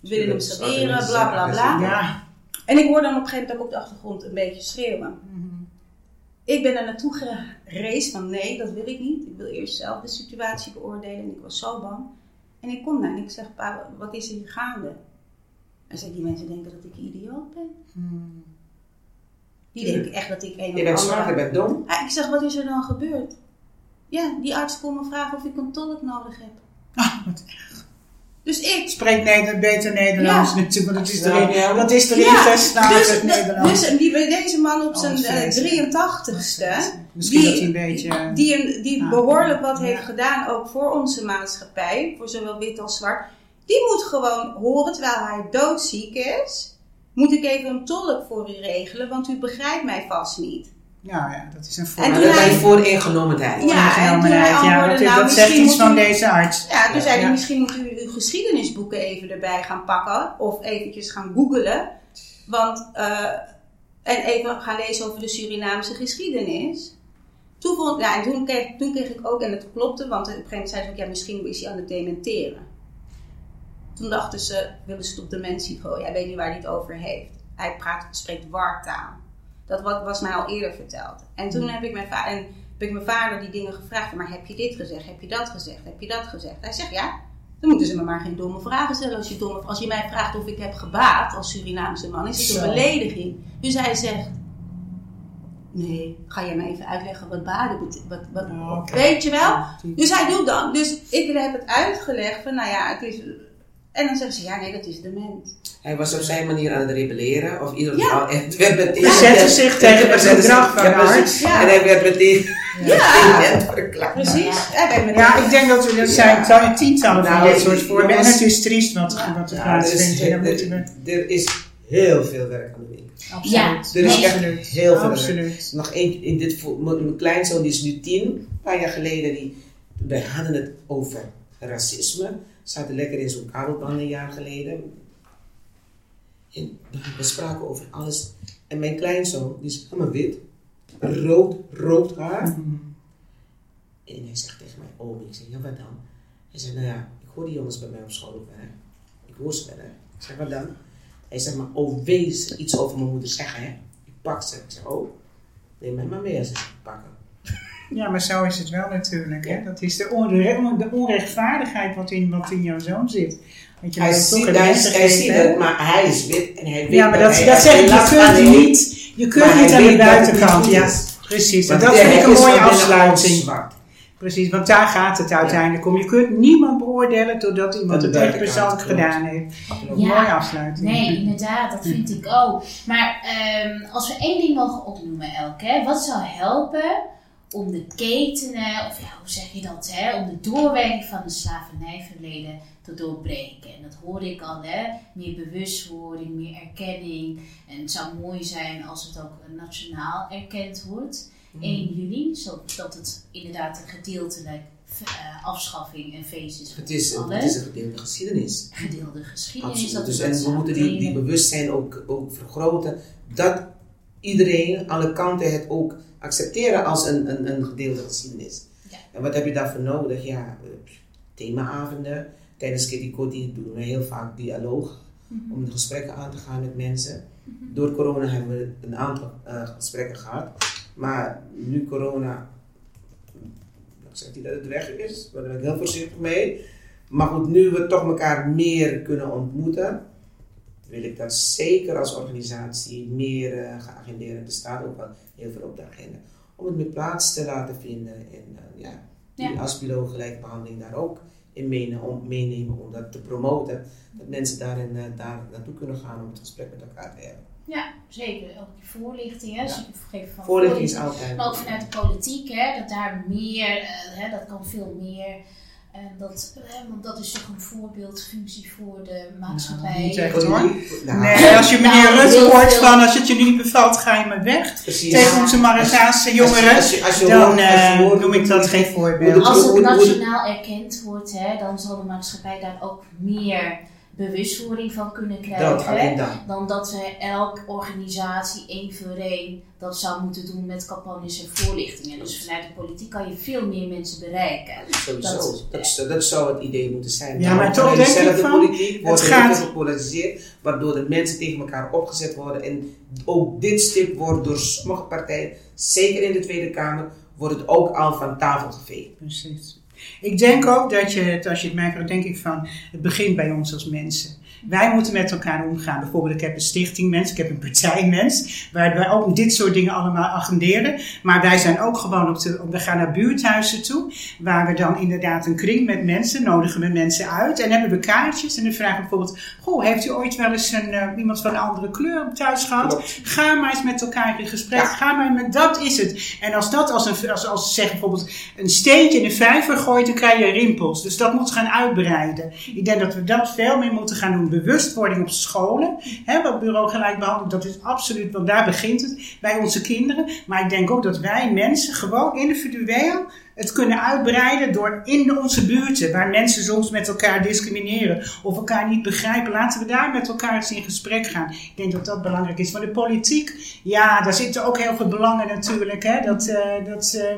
we willen hem mensen bla bla bla. Ja. En ik hoorde dan op een gegeven moment ook op de achtergrond een beetje schreeuwen. Ik ben er naartoe gereisd van nee, dat wil ik niet. Ik wil eerst zelf de situatie beoordelen en ik was zo bang. En ik kom daar en ik zeg, pa, wat is er hier gaande? En zei die mensen denken dat ik een idioot ben. Die denken echt dat ik een Je of bent je bent dom. Ja, ik zeg, wat is er dan gebeurd? Ja, die arts kon me vragen of ik een tolk nodig heb. Ah, wat Dus ik spreekt Nederland beter Nederlands Ja. natuurlijk, want dat is Ja, erin, ja. dat is erin Ja, geslagen, dus, het Nederlands. dus die, deze man op Oh, zijn dat is eh, vreselijk. 83ste, Misschien die- dat hij een beetje... die, een, die Ja. behoorlijk wat Ja. heeft gedaan ook voor onze maatschappij, voor zowel wit als zwart, die moet gewoon horen terwijl hij doodziek is. Moet ik even een tolk voor u regelen, want u begrijpt mij vast niet. Ja, ja, dat is een toen dat hij- is vooringenomenheid. Ja, ja, dat, is- nou, dat zegt misschien iets moet van u- deze arts. Ja, toen Ja. zei hij, Ja. misschien moet u uw geschiedenisboeken even erbij gaan pakken. Of eventjes gaan googelen. Want, eh, en even gaan lezen over de Surinaamse geschiedenis. Toen, vond, ja, en toen, kreeg, toen kreeg ik ook, en het klopte, want op een gegeven moment zei ze ook, ja, misschien is hij aan het dementeren. Toen dachten ze, willen ze het op de mensen gooien. Hij weet niet waar hij het over heeft. Hij praat, spreekt wartaal. Dat wa- was mij al eerder verteld. En toen heb ik mijn vader, en heb ik mijn vader die dingen gevraagd. Maar heb je dit gezegd? Heb je dat gezegd? Heb je dat gezegd? Hij zegt ja. Dan moeten ze me maar geen domme vragen stellen. Als je, domme, als je mij vraagt of ik heb gebaat als Surinaamse man, is het een belediging. Dus hij zegt: Nee, ga jij me even uitleggen wat baden betekent? Wat, wat, Oh. Weet je wel? Dus hij doet dan. Dus ik heb het uitgelegd van, nou ja, het is. En dan zeggen ze: Ja, nee, dat is dement. Hij was op zijn manier aan het rebelleren. Of in ieder Ja. geval, het werd meteen... Hij zette zich tegen het gedrag van ja, arts. Ja. En hij werd meteen Ja, [laughs] verklaard. precies. Ja, ik denk dat er, er zijn Ja. tientallen van Nou, dit soort voorbeelden. En het is triest wat, Ja. wat er Ja, is, plaatsvindt. We... er, er is heel veel werk aan de winkel. Absoluut. Er is echt Absoluut. heel veel werk. Absoluut. Nog één, in dit, mijn mijn kleinzoon die is nu tien, een paar jaar geleden, die, wij hadden het over racisme. Zaten lekker in zo'n kabelband een jaar geleden. En we spraken over alles. En mijn kleinzoon, die is helemaal wit, rood, rood haar. En hij zegt tegen mij, oh, ik zeg, ja wat dan? Hij zegt, nou ja, ik hoor die jongens bij mij op school ook wel. Ik hoor ze wel, hè. Ik zeg, wat dan? Hij zegt, maar oh, wees iets over mijn moeder zeggen, hè. Ik pak ze. Ik zeg, oh, neem mij maar mee als ik pakken. Ja, maar zo is het wel natuurlijk. Hè? Dat is de, onre- de onrechtvaardigheid wat in, wat in jouw zoon zit. Want je Hij toch ziet, een hij, hij ziet het, maar hij is wit en hij weet Ja, maar dat, dat zeg ik, je kunt niet, je kunt niet aan de buitenkant. Ja, precies. En Want dat vind ik een mooie afsluiting. Precies, want daar gaat het uiteindelijk om. Je kunt niemand beoordelen doordat iemand het echt persoonlijk gedaan heeft. Ja. Mooie afsluiting. Nee, inderdaad, dat vind ik ook. Maar ehm, als we één ding mogen opnoemen, Elke, hè, wat zou helpen om de ketenen, of ja, hoe zeg je dat, hè, om de doorwerking van het slavernijverleden te doorbreken? En dat hoorde ik al, hè, meer bewustwording, meer erkenning. En het zou mooi zijn als het ook nationaal erkend wordt. 1 juli, zodat het inderdaad een gedeeltelijk eh, afschaffing en feest is Het is, het is een gedeelde geschiedenis. Gedeelde geschiedenis. Absoluut. Dat Dus, en we moeten die, die bewustzijn ook, ook vergroten. Dat iedereen, alle kanten, het ook accepteren als een, een, een gedeelde geschiedenis. Ja. En wat heb je daarvoor nodig? Ja, themaavonden. Tijdens Kitty Kotti doen we heel vaak dialoog. Mhm. Om de gesprekken aan te gaan met mensen. Door corona hebben we een aantal eh, gesprekken gehad. Maar nu corona, ik zeg niet dat het weg is, daar ben ik heel voorzichtig mee. Maar goed, nu we toch elkaar meer kunnen ontmoeten, wil ik dat zeker als organisatie meer eh, gaan agenderen. Er staat ook wel heel veel op de agenda. Om het met plaats te laten vinden en eh, ja, die Ja. Aspilo gelijkbehandeling daar ook in meenemen om, meenemen om dat te promoten. Dat mensen daarin, eh, daar naartoe kunnen gaan om het gesprek met elkaar te hebben. Ja, zeker. Ook die voorlichting, hè. Ja. van Voorlichting is altijd. Maar ook vanuit de politiek, hè, dat daar meer, hè, dat kan veel meer. En dat, want dat is toch een voorbeeldfunctie voor de maatschappij. niet echt. hoor. Politiek, nou, Nee, als je meneer Nou, Rutte hoort veel. van als het je nu niet bevalt, ga je maar weg. precies. Tegen onze Marokkaanse jongeren, Als je- als je- als je dan hoort- als je eh, hoort- noem ik dat geen voorbeeld. Als het nationaal erkend wordt, hè, dan zal de maatschappij daar ook meer bewustwording van kunnen Dat, krijgen. alleen dan. dan dat we elke organisatie één voor één dat zou moeten doen met campagnes en voorlichtingen. Dus vanuit de politiek kan je veel meer mensen bereiken. Sowieso. Dat- Dat, zou- dat zou het idee moeten zijn. Ja, maar toch denk ik dezelfde van, politiek wordt het gaat- veel gepolariseerd, waardoor de mensen tegen elkaar opgezet worden. En ook dit stip wordt door sommige partijen, zeker in de Tweede Kamer, wordt het ook al van tafel geveegd. Precies. Ik denk ook dat je het, als je het merkt, denk ik van, het begint bij ons als mensen. Wij moeten met elkaar omgaan. Bijvoorbeeld, ik heb een stichtingmens, ik heb een partijmens, waar wij ook dit soort dingen allemaal agenderen. Maar wij zijn ook gewoon op de, we gaan naar buurthuizen toe, waar we dan inderdaad een kring met mensen, nodigen we mensen uit en hebben we kaartjes. En dan vragen we bijvoorbeeld, goh, heeft u ooit wel eens een, eh, iemand van een andere kleur thuis gehad? Klopt. Ga maar eens met elkaar in gesprek. Ja. Ga maar met, dat is het. En als dat als een, als, als zeg bijvoorbeeld een steentje in de vijver gooit, dan krijg je rimpels. Dus dat moet gaan uitbreiden. Ik denk dat we dat veel meer moeten gaan doen. Bewustwording op scholen. Hè, wat bureau gelijkbehandeling, dat is absoluut, want daar begint het bij onze kinderen. Maar ik denk ook dat wij mensen gewoon individueel het kunnen uitbreiden door in onze buurten, waar mensen soms met elkaar discrimineren of elkaar niet begrijpen, laten we daar met elkaar eens in gesprek gaan. Ik denk dat dat belangrijk is. Maar de politiek, ja, daar zitten ook heel veel belangen natuurlijk. Hè? Dat, eh, dat, eh,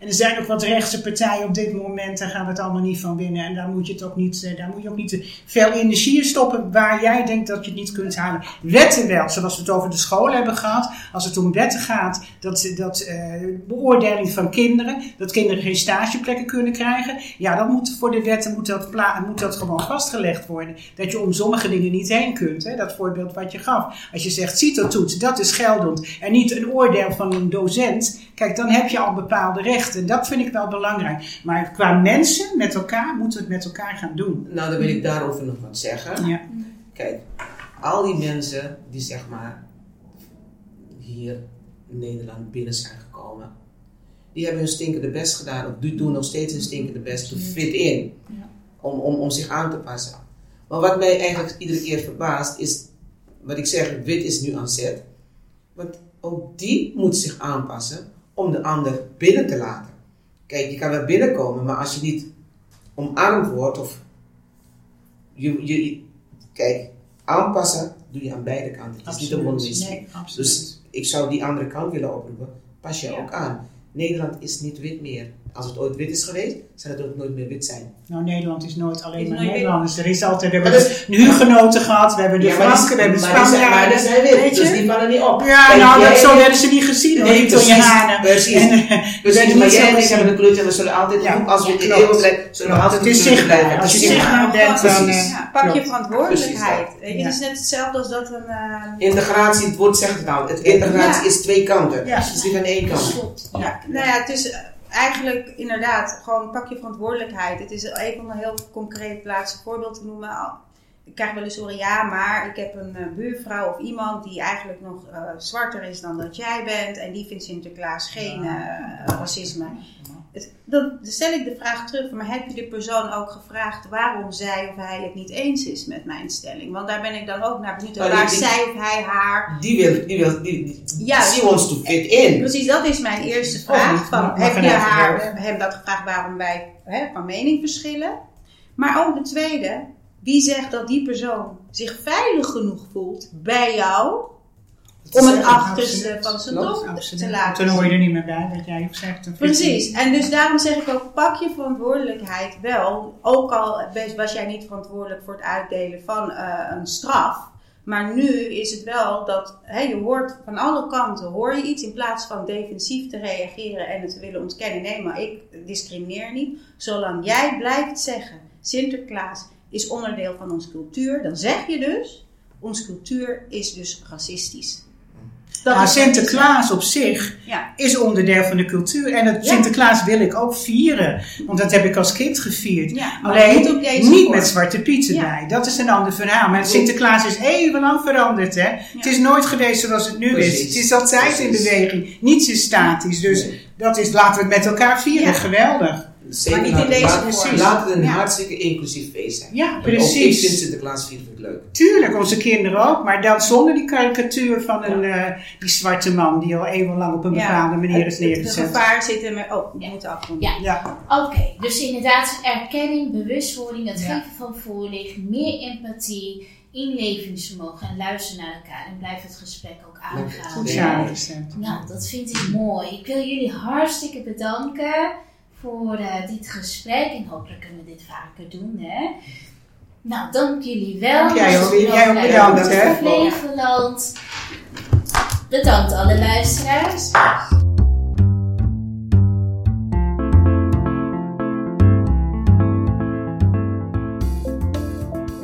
en er zijn ook wat rechtse partijen op dit moment, daar gaan we het allemaal niet van winnen. En daar moet je het ook niet, eh, daar moet je ook niet veel energie in stoppen waar jij denkt dat je het niet kunt halen. Wetten wel, zoals we het over de school hebben gehad. Als het om wetten gaat, dat, dat eh, beoordeling van kinderen, dat kinderen geen stageplekken kunnen krijgen. Ja, dat moet voor de wetten moet dat, moet dat gewoon vastgelegd worden. Dat je om sommige dingen niet heen kunt. Hè? Dat voorbeeld wat je gaf. Als je zegt CITO-toets, dat is geldend. En niet een oordeel van een docent. Kijk, dan heb je al bepaalde rechten. Dat vind ik wel belangrijk. Maar qua mensen met elkaar moeten we het met elkaar gaan doen. Nou, dan wil ik daarover nog wat zeggen. Ja. Kijk, al die mensen die zeg maar hier in Nederland binnen zijn gekomen, die hebben hun stinkende best gedaan, of die doen nog steeds hun stinkende best to fit in, Ja. om, om, om zich aan te passen. Maar wat mij eigenlijk iedere keer verbaast is, wat ik zeg, wit is nu aan zet, want ook die moet zich aanpassen om de ander binnen te laten. Kijk, je kan wel binnenkomen, maar als je niet omarmd wordt of je, je, kijk, aanpassen doe je aan beide kanten. Het is niet een Nee, absoluut. Dus ik zou die andere kant willen oproepen. Pas je Ja. ook aan. Nederland is niet wit meer. Als het ooit wit is geweest, zal het ook nooit meer wit zijn. Nou, Nederland is nooit alleen Is maar nooit wit. Nederlanders. Er is altijd, we hebben de hugenoten gehad, we hebben de Ja, Franken, we hebben de zijn- Maar die Spanjaarden. zijn wit, dus die vallen niet op. Ja, nou, dat zo hebben ze niet gezien hoor, Nee, Italianen. precies. En, eh, Precies, werden maar niet zo jij en ik gezien. hebben een kleurtje en we zullen altijd, Ja, als we ja, in klopt. eeuwen blijven, zullen we altijd het is blijven. Als je is zichtbaar bent, dan... Eh, pak je verantwoordelijkheid. Het is net hetzelfde als dat een... eh, Integratie, het woord zegt het al. Het integratie is twee kanten. Ja. Het is niet aan één kant. Nou ja, het is eh, eigenlijk inderdaad gewoon pak je verantwoordelijkheid. Het is even om een heel concreet plaats voorbeeld te noemen. Ik krijg wel eens horen, ja, maar ik heb een eh, buurvrouw of iemand die eigenlijk nog eh, zwarter is dan dat jij bent. En die vindt Sinterklaas geen eh, racisme. Het- dan stel ik de vraag terug, maar heb je de persoon ook gevraagd waarom zij of hij het niet eens is met mijn stelling? Want daar ben ik dan ook naar benieuwd. Maar Waar zij of hij haar Die wil, die wil, die, die, Ja. she wants to fit in. Precies, dat is mijn eerste Of vraag. Van, heb je haar, hem dat gevraagd waarom wij hè, van mening verschillen? Maar ook de tweede, wie zegt dat die persoon zich veilig genoeg voelt bij jou om het achterste van zijn absoluut. te laten Dan hoor je er niet meer bij, wat jij zegt. Precies, en dus daarom zeg ik ook, pak je verantwoordelijkheid wel. Ook al was jij niet verantwoordelijk voor het uitdelen van eh, een straf. Maar nu is het wel dat hè, je hoort van alle kanten hoor je iets in plaats van defensief te reageren en het te willen ontkennen. Nee, maar ik discrimineer niet. Zolang jij blijft zeggen Sinterklaas is onderdeel van onze cultuur, dan zeg je dus onze cultuur is dus racistisch. Dat Sinterklaas op zich. Ja. is onderdeel van de cultuur. En het Ja. Sinterklaas wil ik ook vieren. Want dat heb ik als kind gevierd. Ja, Alleen niet op deze niet met Zwarte Piet Ja. erbij. Dat is een ander verhaal. Maar Sinterklaas is eeuwenlang veranderd. Hè? Het is nooit geweest zoals het nu Precies. is. Het is altijd in beweging. Niets is statisch. Dus Nee. dat is, laten we het met elkaar vieren. Ja. Geweldig. Maar niet in laat- deze vorm. Laat het een Ja. hartstikke inclusief feest zijn. Ja, Ook ik precies. vind Sinterklaas vind ik leuk. Tuurlijk, onze kinderen ook. Maar dan zonder die karikatuur van een, eh, die zwarte man die al eeuwenlang op een Ja, bepaalde manier is het- neergezet. gevaar zit er met. Oh, we Ja. moeten afronden. Ja. Ja. Oké, dus inderdaad erkenning, bewustwording, het Ja. geven van voorlichting, meer empathie, inlevingsvermogen en luisteren naar elkaar. En blijf het gesprek ook aangaan. Goed Ja. Nou, dat vind ik mooi. Ik wil jullie hartstikke bedanken voor eh, dit gesprek. En hopelijk kunnen we dit vaker doen, hè. Nou, dank jullie wel. Jij ook- jij ook nog bedankt, hè. Flevoland. Bedankt alle luisteraars.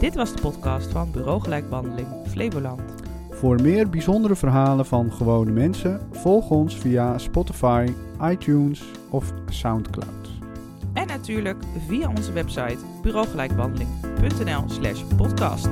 Dit was de podcast van Bureau Gelijkbehandeling Flevoland. Voor meer bijzondere verhalen van gewone mensen, volg ons via Spotify, iTunes of Soundcloud. En natuurlijk via onze website bureaugelijkbehandeling.nl slash podcast.